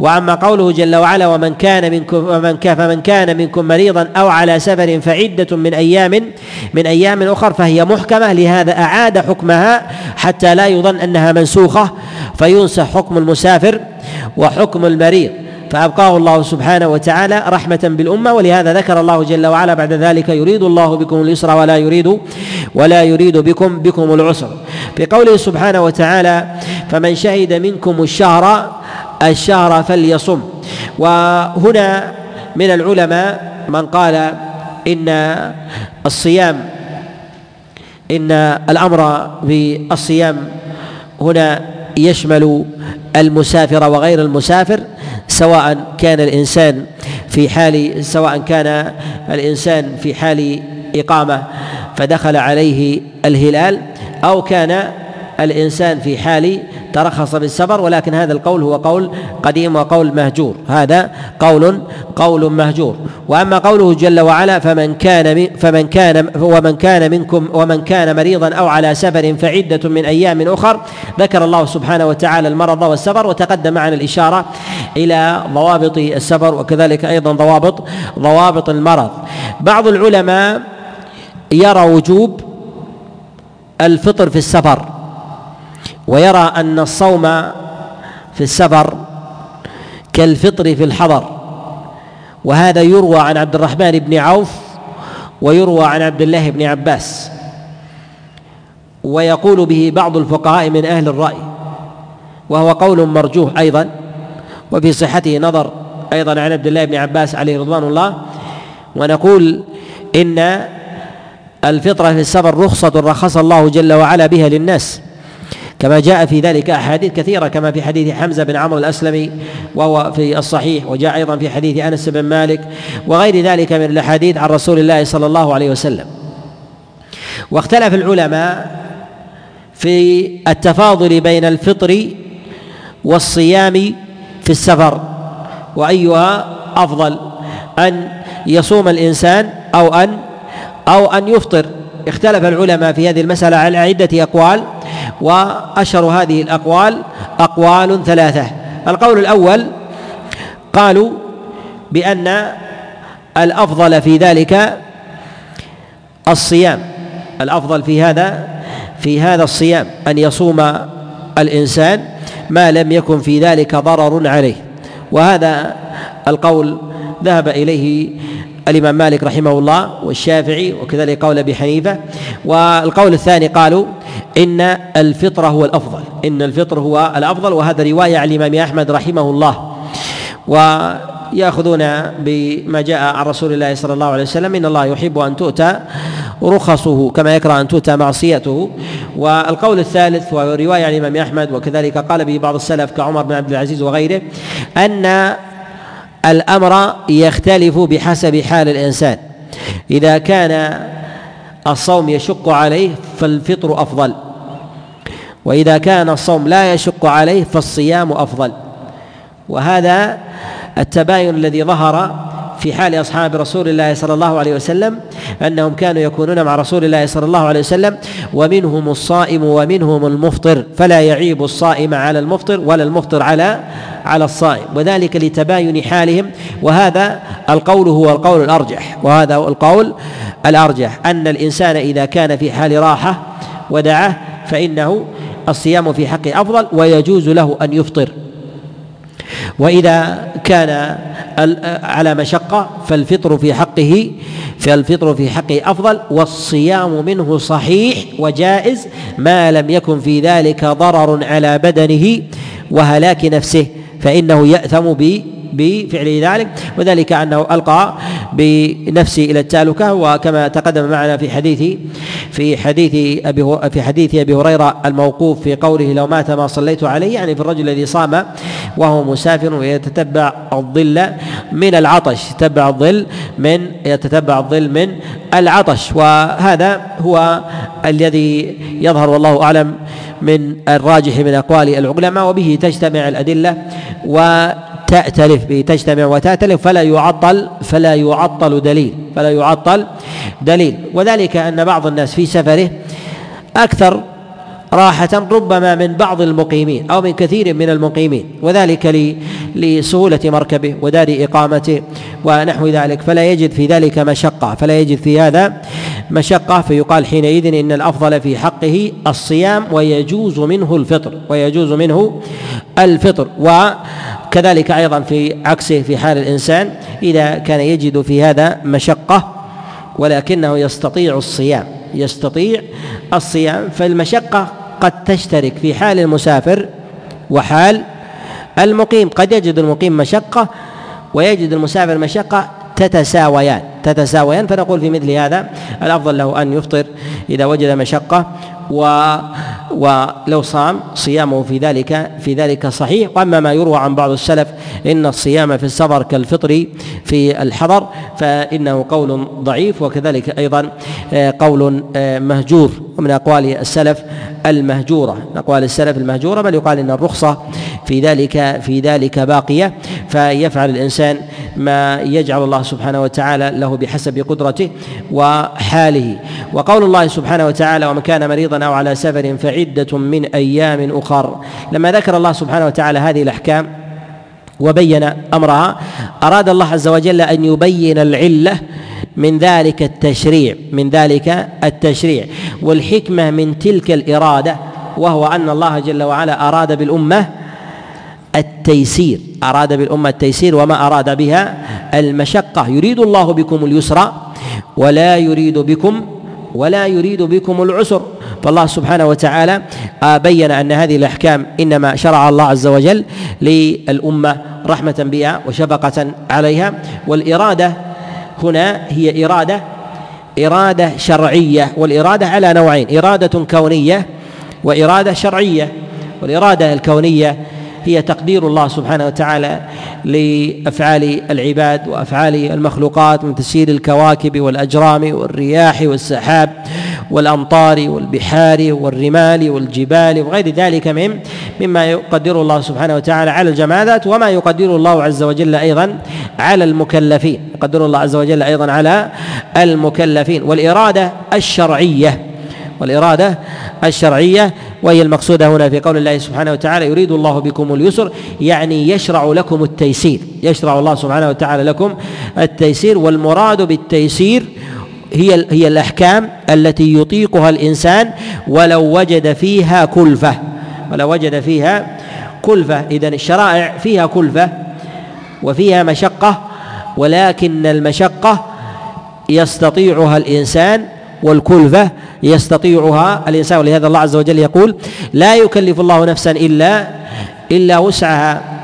وأما قوله جل وعلا ومن كان منكم ومن فمن كان منكم مريضا أو على سفر فعدة من أيام من أيام أخر فهي محكمة لهذا أعاد حكمها حتى لا يظن أنها منسوخة فينسخ حكم المسافر وحكم المريض. فأبقاه الله سبحانه وتعالى رحمة بالأمة ولهذا ذكر الله جل وعلا بعد ذلك يريد الله بكم اليسر ولا يريد ولا يريد بكم بكم العسر. في قوله سبحانه وتعالى فمن شهد منكم الشهر الشهر فليصم. وهنا من العلماء من قال إن الصيام إن الأمر بالصيام هنا يشمل المسافر وغير المسافر. سواء كان الإنسان في حال سواء كان الإنسان في حال إقامة فدخل عليه الهلال أو كان الإنسان في حال ترخص بالسفر ولكن هذا القول هو قول قديم وقول مهجور. هذا قول قول مهجور. وأما قوله جل وعلا فمن كان فمن كان ومن كان منكم ومن كان مريضا أو على سفر فعدة من أيام أخر ذكر الله سبحانه وتعالى المرض والسفر وتقدم معنا الإشارة إلى ضوابط السفر وكذلك أيضا ضوابط ضوابط المرض. بعض العلماء يرى وجوب الفطر في السفر. ويرى أن الصوم في السفر كالفطر في الحضر. وهذا يروى عن عبد الرحمن بن عوف ويروى عن عبد الله بن عباس. ويقول به بعض الفقهاء من أهل الرأي وهو قول مرجوح أيضا وفي صحته نظر أيضا عن عبد الله بن عباس عليه رضوان الله. ونقول إن الفطره في السفر رخصة رخص الله جل وعلا بها للناس. كما جاء في ذلك أحاديث كثيرة كما في حديث حمزة بن عمرو الأسلمي وهو في الصحيح وجاء أيضا في حديث أنس بن مالك وغير ذلك من الأحاديث عن رسول الله صلى الله عليه وسلم. واختلف العلماء في التفاضل بين الفطر والصيام في السفر وأيها أفضل أن يصوم الإنسان أو أن أو أن يفطر. اختلف العلماء في هذه المسألة على عدة أقوال. وأشهر هذه الأقوال أقوال ثلاثة. القول الأول قالوا بأن الأفضل في ذلك الصيام. الأفضل في هذا في هذا الصيام أن يصوم الإنسان ما لم يكن في ذلك ضرر عليه. وهذا القول ذهب إليه الإمام مالك رحمه الله والشافعي وكذلك قول أبي حنيفة. والقول الثاني قالوا إن الفطر هو الأفضل. إن الفطر هو الأفضل. وهذا رواية عن الإمام أحمد رحمه الله. ويأخذون بما جاء عن رسول الله صلى الله عليه وسلم. إن الله يحب أن تؤتى رخصه كما يكره أن تؤتى معصيته. والقول الثالث وهو رواية عن الإمام أحمد. وكذلك قال به بعض السلف كعمر بن عبد العزيز وغيره أن الأمر يختلف بحسب حال الإنسان. إذا كان الصوم يشق عليه فالفطر أفضل. وإذا كان الصوم لا يشق عليه فالصيام أفضل. وهذا التباين الذي ظهر في حال أصحاب رسول الله صلى الله عليه وسلم أنهم كانوا يكونون مع رسول الله صلى الله عليه وسلم ومنهم الصائم ومنهم المفطر فلا يعيب الصائم على المفطر ولا المفطر على على الصائم. وذلك لتباين حالهم. وهذا القول هو القول الأرجح. وهذا القول الأرجح. أن الإنسان إذا كان في حال راحة ودعه فإنه الصيام في حقه أفضل ويجوز له أن يفطر. وإذا كان على مشقة فالفطر في حقه فالفطر في حقه أفضل والصيام منه صحيح وجائز ما لم يكن في ذلك ضرر على بدنه وهلاك نفسه فإنه يأثم بفعل ذلك وذلك أنه ألقى بنفسه إلى التالكة وكما تقدم معنا في حديث في حديث أبي في حديث أبي هريرة الموقوف في قوله لو مات ما صليت عليه يعني في الرجل الذي صام وهو مسافر ويتتبع الظل من العطش يتبع الظل من يتتبع الظل من العطش وهذا هو الذي يظهر والله أعلم من الراجح من أقوال العلماء وبه تجتمع الأدلة و تأتلف به تجتمع وتأتلف فلا يعطل فلا يعطل دليل فلا يعطل دليل. وذلك أن بعض الناس في سفره أكثر راحة ربما من بعض المقيمين أو من كثير من المقيمين وذلك لسهولة مركبه ودار إقامته ونحو ذلك. فلا يجد في ذلك مشقة فلا يجد في هذا مشقة. فيقال حينئذ إن الأفضل في حقه الصيام ويجوز منه الفطر ويجوز منه الفطر. وكذلك أيضا في عكسه في حال الإنسان إذا كان يجد في هذا مشقة ولكنه يستطيع الصيام. يستطيع الصيام فالمشقة قد تشترك في حال المسافر وحال المقيم. قد يجد المقيم مشقة ويجد المسافر مشقة تتساويان تتساويان. فنقول في مثل هذا الأفضل له أن يفطر إذا وجد مشقة و ولو صام صيامه في ذلك في ذلك صحيح. وأما ما يروى عن بعض السلف إن الصيام في السفر كالفطر في الحضر فإنه قول ضعيف وكذلك أيضا آه، قول آه، مهجور. ومن أقوال السلف المهجورة. من اقوال السلف المهجورة بل يقال إن الرخصة في ذلك في ذلك باقية. فيفعل الإنسان ما يجعل الله سبحانه وتعالى له بحسب قدرته وحاله. وقول الله سبحانه وتعالى ومن كان مريضا أو على سفر فعدة من أيام أخر. لما ذكر الله سبحانه وتعالى هذه الأحكام وبين أمرها أراد الله عز وجل أن يبين العلة من ذلك التشريع من ذلك التشريع. والحكمة من تلك الإرادة وهو أن الله جل وعلا أراد بالأمة التيسير. أراد بالأمة التيسير وما أراد بها المشقة. يريد الله بكم اليسر ولا يريد بكم ولا يريد بكم العسر. فالله سبحانه وتعالى بين أن هذه الأحكام إنما شرع الله عز وجل للأمة رحمة بها وشفقة عليها. والإرادة هنا هي إرادة إرادة شرعية والإرادة على نوعين إرادة كونية وإرادة شرعية. والإرادة الكونية هي تقدير الله سبحانه وتعالى لأفعال العباد وأفعال المخلوقات من تسيير الكواكب والأجرام والرياح والسحاب. والأمطار والبحار والرمال والجبال وغير ذلك من مما يقدره الله سبحانه وتعالى على الجمادات وما يقدره الله عز وجل أيضا على المكلفين. يقدر الله عز وجل أيضا على المكلفين. والإرادة الشرعية والإرادة الشرعية وهي المقصودة هنا في قول الله سبحانه وتعالى يريد الله بكم اليسر يعني يشرع لكم التيسير يشرع الله سبحانه وتعالى لكم التيسير والمراد بالتيسير هي هي الأحكام التي يطيقها الإنسان ولو وجد فيها كلفة. ولو وجد فيها كلفة. إذا الشرائع فيها كلفة وفيها مشقة ولكن المشقة يستطيعها الإنسان والكلفة يستطيعها الإنسان. ولهذا الله عز وجل يقول لا يكلف الله نفسا إلا إلا وسعها.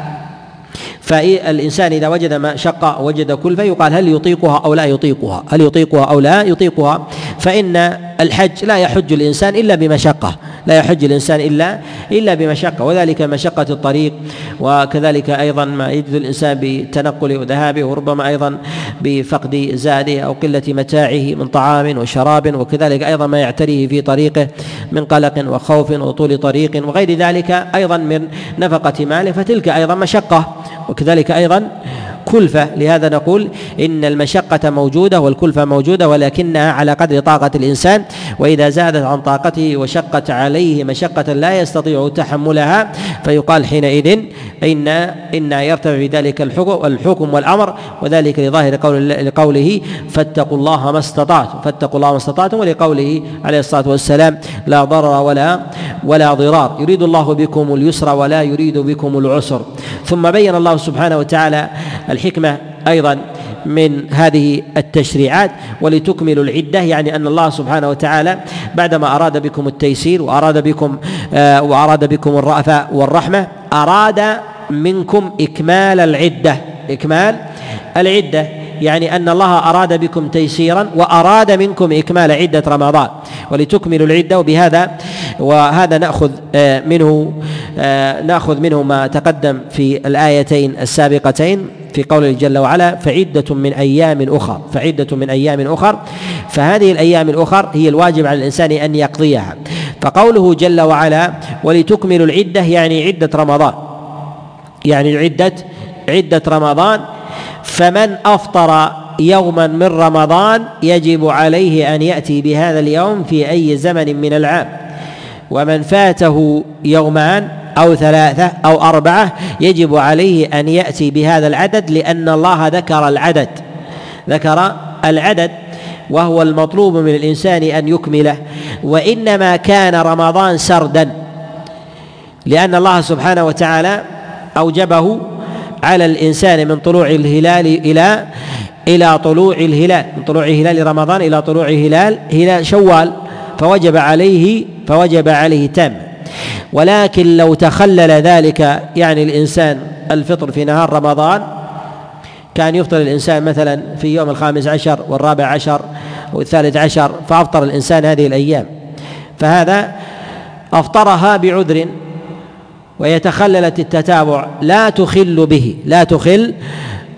فالإنسان إذا وجد مشقة وجد كلفة يقال هل يطيقها أو لا يطيقها؟ هل يطيقها أو لا يطيقها؟ فإن الحج لا يحج الإنسان إلا بمشقة لا يحج الإنسان إلا إلا بمشقة وذلك مشقة الطريق وكذلك أيضا ما يجد الإنسان بتنقله وذهابه وربما أيضا بفقد زاده أو قلة متاعه من طعام وشراب وكذلك أيضا ما يعتريه في طريقه من قلق وخوف وطول طريق وغير ذلك أيضا من نفقة ماله فتلك أيضا مشقة. وكذلك أيضا كلفة. لهذا نقول إن المشقة موجودة والكلفة موجودة ولكنها على قدر طاقة الإنسان وإذا زادت عن طاقته وشقت عليه مشقة لا يستطيع تحملها فيقال حينئذ إن إن يرتفع في ذلك الحكم الحكم والأمر وذلك لظاهر قول لقوله فاتقوا الله ما استطعتم فاتقوا الله ما استطعتم ولقوله عليه الصلاة والسلام لا ضرر ولا ولا ضرار. يريد الله بكم اليسر ولا يريد بكم العسر. ثم بين الله سبحانه وتعالى الحكمة أيضا من هذه التشريعات ولتكملوا العدة يعني أن الله سبحانه وتعالى بعدما أراد بكم التيسير وأراد بكم آه وأراد بكم الرأفة والرحمة أراد منكم إكمال العدة. إكمال العدة يعني أن الله أراد بكم تيسيرا وأراد منكم إكمال عدة رمضان. ولتكملوا العدة وبهذا وهذا نأخذ آه، منه آه، نأخذ منه ما تقدم في الآيتين السابقتين. في قوله جل وعلا فعدة من أيام أخر فعدة من أيام أخر. فهذه الأيام الأخر هي الواجب على الإنسان أن يقضيها. فقوله جل وعلا ولتكملوا العدة يعني عدة رمضان. يعني عدة عدة رمضان. فمن أفطر يوما من رمضان يجب عليه أن يأتي بهذا اليوم في أي زمن من العام. ومن فاته يومان أو ثلاثة أو أربعة يجب عليه أن يأتي بهذا العدد لأن الله ذكر العدد. ذكر العدد وهو المطلوب من الإنسان أن يكمله. وإنما كان رمضان سردا لأن الله سبحانه وتعالى أوجبه على الإنسان من طلوع الهلال إلى إلى طلوع الهلال من طلوع هلال رمضان إلى طلوع هلال هلال شوال فوجب عليه فوجب عليه تام ولكن لو تخلل ذلك يعني الإنسان الفطر في نهار رمضان كان يفطر الإنسان مثلا في يوم الخامس عشر والرابع عشر والثالث عشر فأفطر الإنسان هذه الأيام. فهذا أفطرها بعذر ويتخللت التتابع لا تخل به لا تخل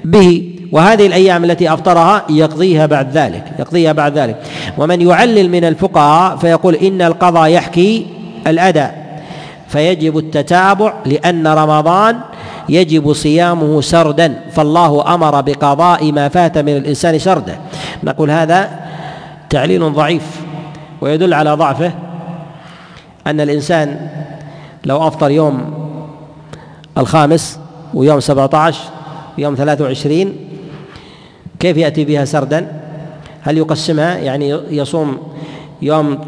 به. وهذه الأيام التي أفطرها يقضيها بعد ذلك يقضيها بعد ذلك. ومن يعلل من الفقهاء فيقول إن القضاء يحكي الأداء. فيجب التتابع لأن رمضان يجب صيامه سردا فالله أمر بقضاء ما فات من الإنسان سردا نقول هذا تعليل ضعيف ويدل على ضعفه أن الإنسان لو أفطر يوم الخامس ويوم سبعة عشر ويوم ثلاثة وعشرين كيف يأتي بها سردا؟ هل يقسمها؟ يعني يصوم يوم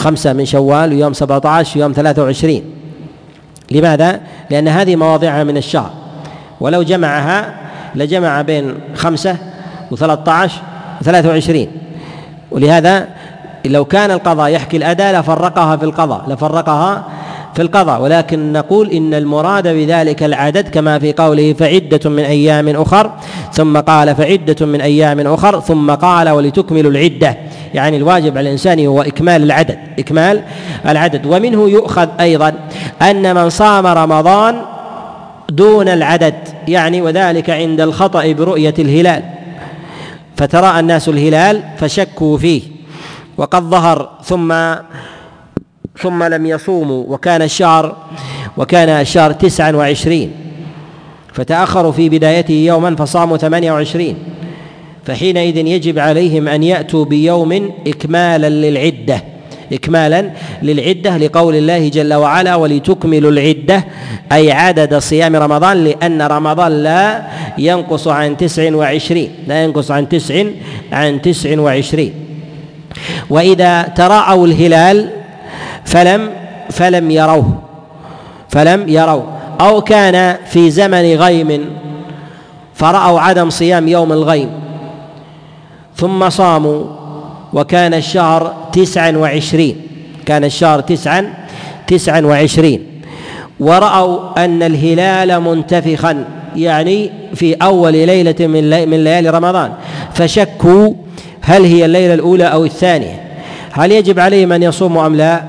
خمسة من شوال ويوم سبعة عشر ويوم ثلاثة وعشرين. لماذا؟ لأن هذه مواضعها من الشهر. ولو جمعها لجمع بين خمسة وثلاثة عشر وثلاثة وعشرين. ولهذا لو كان القضاء يحكي الأداء لفرقها في القضاء لفرقها في القضاء. ولكن نقول إن المراد بذلك العدد كما في قوله فعدة من أيام أخر ثم قال فعدة من أيام أخر ثم قال ولتكملوا العدة. يعني الواجب على الإنسان هو إكمال العدد إكمال العدد. ومنه يؤخذ أيضا أن من صام رمضان دون العدد يعني وذلك عند الخطأ برؤية الهلال. فتراءى الناس الهلال فشكوا فيه وقد ظهر ثم ثم لم يصوموا وكان الشهر وكان الشهر تسعا وعشرين. فتأخروا في بدايته يوما فصاموا ثمانية وعشرين. فحينئذ يجب عليهم أن يأتوا بيوم إكمالا للعدة إكمالا للعدة لقول الله جل وعلا ولتكملوا العدة أي عدد صيام رمضان لأن رمضان لا ينقص عن تسع وعشرين لا ينقص عن تسع عن تسع وعشرين. وإذا تراءوا الهلال فلم فلم يروه فلم يروه. أو كان في زمن غيم فرأوا عدم صيام يوم الغيم ثم صاموا وكان الشهر تسعا وعشرين. كان الشهر تسعا تسعا وعشرين. ورأوا أن الهلال منتفخا يعني في أول ليلة من من ليالي رمضان. فشكوا هل هي الليلة الأولى أو الثانية. هل يجب عليهم أن يصوموا أم لا؟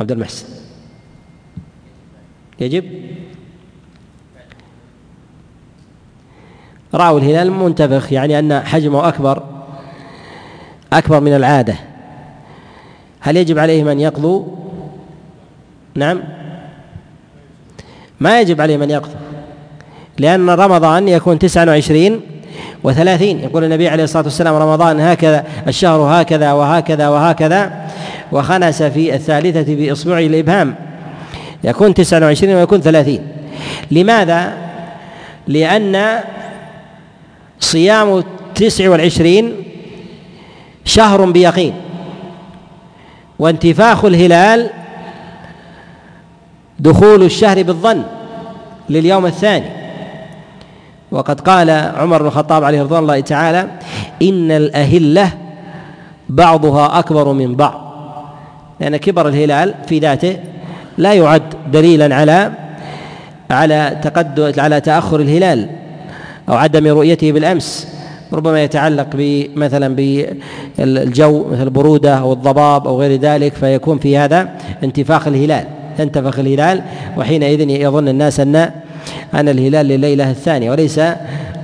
عبد المحسن. يجب؟ رأوا الهلال منتفخ يعني أن حجمه أكبر أكبر من العادة. هل يجب عليهم أن يقضوا نعم. ما يجب عليهم أن يقضوا لأن رمضان يكون تسعة وعشرين وثلاثين. يقول النبي عليه الصلاة والسلام رمضان هكذا الشهر هكذا وهكذا وهكذا وخنس في الثالثة بإصبعه الإبهام. يكون تسعة وعشرين ويكون ثلاثين. لماذا؟ لأن صيام التسع والعشرين شهر بيقين. وانتفاخ الهلال دخول الشهر بالظن لليوم الثاني. وقد قال عمر بن الخطاب عليه رضوان الله تعالى إن الأهلة بعضها أكبر من بعض. لأن كبر الهلال في ذاته لا يعد دليلا على على تقدم على تأخر الهلال. أو عدم رؤيته بالأمس ربما يتعلق بمثلا بالجو مثل البرودة أو الضباب أو غير ذلك فيكون في هذا انتفاخ الهلال. تنتفخ الهلال وحينئذ يظن الناس أن أن الهلال لليلة الثانية وليس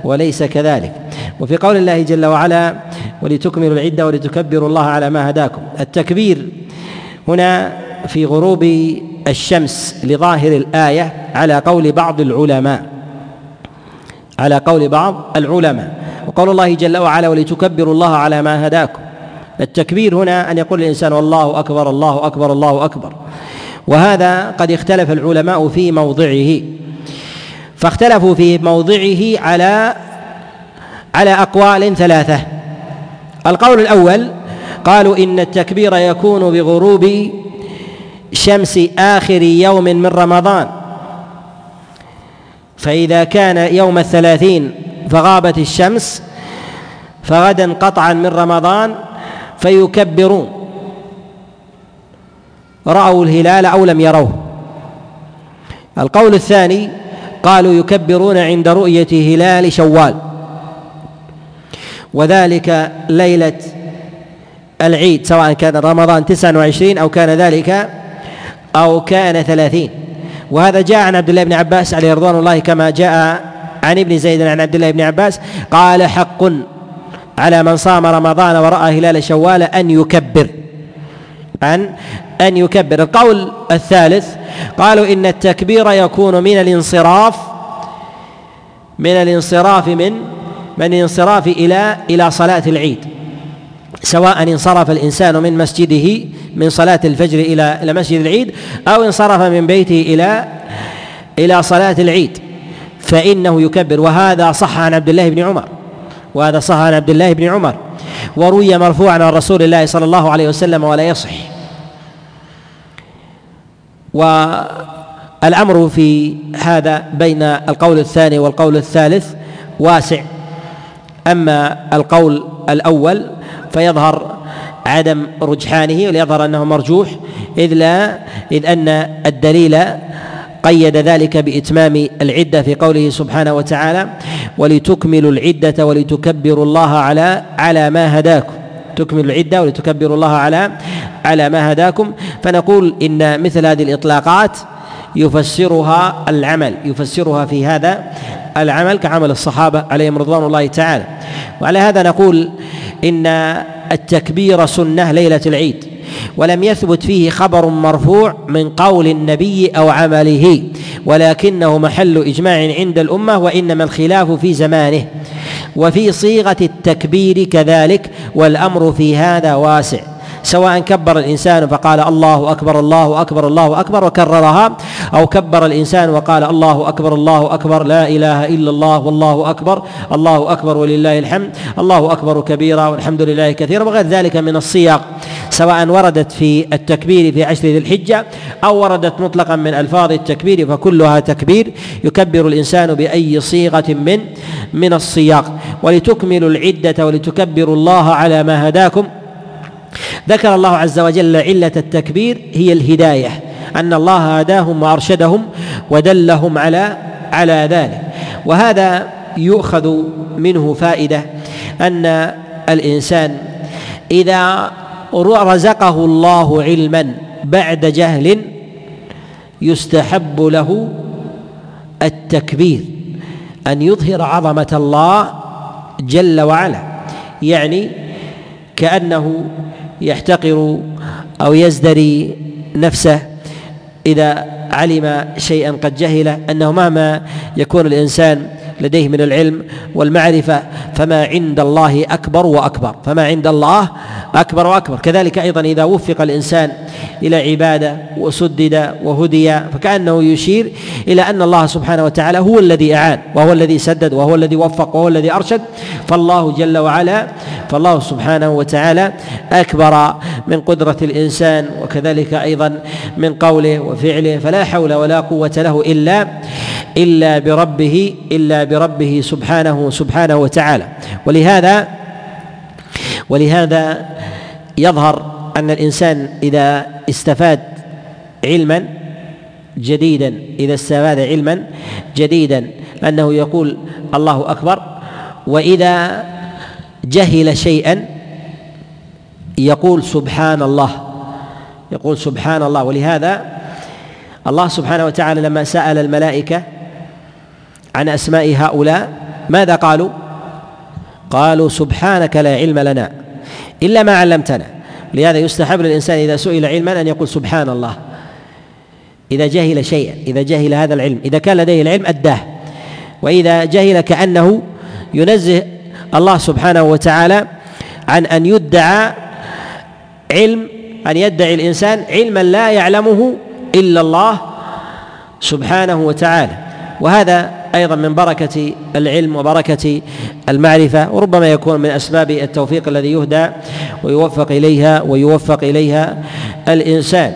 وليس كذلك. وفي قول الله جل وعلا ولتكملوا العدة ولتكبروا الله على ما هداكم. التكبير هنا في غروب الشمس لظاهر الآية على قول بعض العلماء. على قول بعض العلماء. وقول الله جل وعلا ولتكبروا الله على ما هداكم. التكبير هنا أن يقول الإنسان والله أكبر الله أكبر الله أكبر. وهذا قد اختلف العلماء في موضعه. فاختلفوا في موضعه على على أقوال ثلاثة. القول الأول قالوا إن التكبير يكون بغروب شمس آخر يوم من رمضان. فإذا كان يوم الثلاثين فغابت الشمس فغدا قطعا من رمضان فيكبرون. رأوا الهلال أو لم يروه. القول الثاني قالوا يكبرون عند رؤية هلال شوال. وذلك ليلة العيد سواء كان رمضان تسعة وعشرين أو كان ذلك أو كان ثلاثين. وهذا جاء عن عبد الله بن عباس عليه رضوان الله كما جاء عن ابن زيد عن عبد الله بن عباس قال حق على من صام رمضان ورأى هلال شوال أن يكبر. أن أن يكبر. القول الثالث قالوا إن التكبير يكون من الانصراف من الانصراف من من الانصراف إلى إلى صلاة العيد. سواء انصرف الإنسان من مسجده من صلاة الفجر إلى إلى مسجد العيد أو انصرف من بيته إلى إلى صلاة العيد فإنه يكبر. وهذا صح عن عبد الله بن عمر. وهذا صح عن عبد الله بن عمر. وروي مرفوعا عن رسول الله صلى الله عليه وسلم ولا يصح. والأمر في هذا بين القول الثاني والقول الثالث واسع. أما القول الأول فيظهر عدم رجحانه وليظهر أنه مرجوح إذ لا إذ أن الدليل قيد ذلك بإتمام العدة في قوله سبحانه وتعالى ولتكملوا العدة ولتكبروا الله على على ما هداكم. تكمل العدة ولتكبروا الله على على ما هداكم. فنقول إن مثل هذه الإطلاقات يفسرها العمل يفسرها في هذا العمل كعمل الصحابة عليهم رضوان الله تعالى. وعلى هذا نقول إن التكبير سنة ليلة العيد ولم يثبت فيه خبر مرفوع من قول النبي أو عمله ولكنه محل إجماع عند الأمة وإنما الخلاف في زمانه. وفي صيغة التكبير كذلك والأمر في هذا واسع. سواء كبر الإنسان فقال الله أكبر الله أكبر الله أكبر وكررها أو كبر الإنسان وقال الله أكبر الله أكبر لا إله إلا الله والله أكبر الله أكبر ولله الحمد الله أكبر كبيرا والحمد لله كثيرا وغير ذلك من الصياغ سواء وردت في التكبير في عشر ذي الحجة أو وردت مطلقا من ألفاظ التكبير فكلها تكبير يكبر الإنسان بأي صيغة من من الصياغ ولتكملوا العدة ولتكبروا الله على ما هداكم ذكر الله عز وجل علة التكبير هي الهداية أن الله هداهم وأرشدهم ودلهم على على ذلك. وهذا يؤخذ منه فائدة أن الإنسان إذا رزقه الله علما بعد جهل يستحب له التكبير أن يظهر عظمة الله جل وعلا يعني كأنه يحتقر أو يزدري نفسه إذا علم شيئا قد جهله أنه مهما يكون الإنسان لديه من العلم والمعرفة فما عند الله أكبر وأكبر فما عند الله أكبر وأكبر. كذلك أيضا إذا وفق الإنسان إلى عبادة وسدد وهدي فكأنه يشير إلى أن الله سبحانه وتعالى هو الذي أعان وهو الذي سدد وهو الذي وفق وهو الذي أرشد. فالله جل وعلا فالله سبحانه وتعالى أكبر من قدرة الإنسان وكذلك أيضا من قوله وفعله فلا حول ولا قوة له إلا إلا بربه إلا بربه سبحانه سبحانه وتعالى. ولهذا ولهذا يظهر أن الإنسان إذا استفاد علما جديدا إذا استفاد علما جديدا أنه يقول الله أكبر وإذا جهل شيئا يقول سبحان الله يقول سبحان الله ولهذا الله سبحانه وتعالى لما سأل الملائكة عن أسماء هؤلاء ماذا قالوا؟ قالوا سبحانك لا علم لنا إلا ما علمتنا لهذا يستحب للإنسان إذا سئل علما أن يقول سبحان الله. إذا جهل شيئا إذا جهل هذا العلم إذا كان لديه العلم أداه. وإذا جهل كأنه ينزه الله سبحانه وتعالى عن أن يدعى علم أن يدعي الإنسان علما لا يعلمه إلا الله سبحانه وتعالى. وهذا أيضا من بركة العلم وبركة المعرفة وربما يكون من أسباب التوفيق الذي يهدى ويوفق إليها ويوفق إليها الإنسان.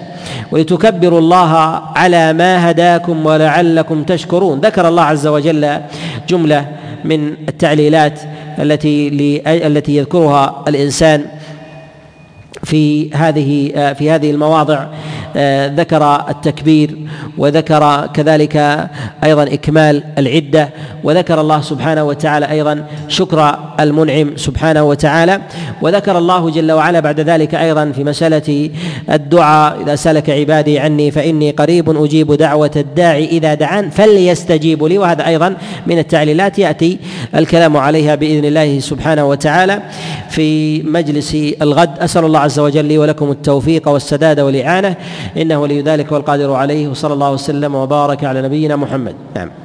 ولتكبروا الله على ما هداكم ولعلكم تشكرون. ذكر الله عز وجل جملة من التعليلات التي التي يذكرها الإنسان في هذه في هذه المواضع. ذكر التكبير وذكر كذلك أيضا إكمال العدة. وذكر الله سبحانه وتعالى أيضا شكر المنعم سبحانه وتعالى وذكر الله جل وعلا بعد ذلك أيضا في مسألة الدعاء إذا سلك عبادي عني فإني قريب أجيب دعوة الداعي إذا دعان فليستجيبوا لي وهذا أيضا من التعليلات يأتي الكلام عليها بإذن الله سبحانه وتعالى في مجلس الغد. أسأل الله عز وجل لي ولكم التوفيق والسداد والإعانة إنه ولي ذلك والقادر عليه وصلى الله وسلم وبارك على نبينا محمد. نعم.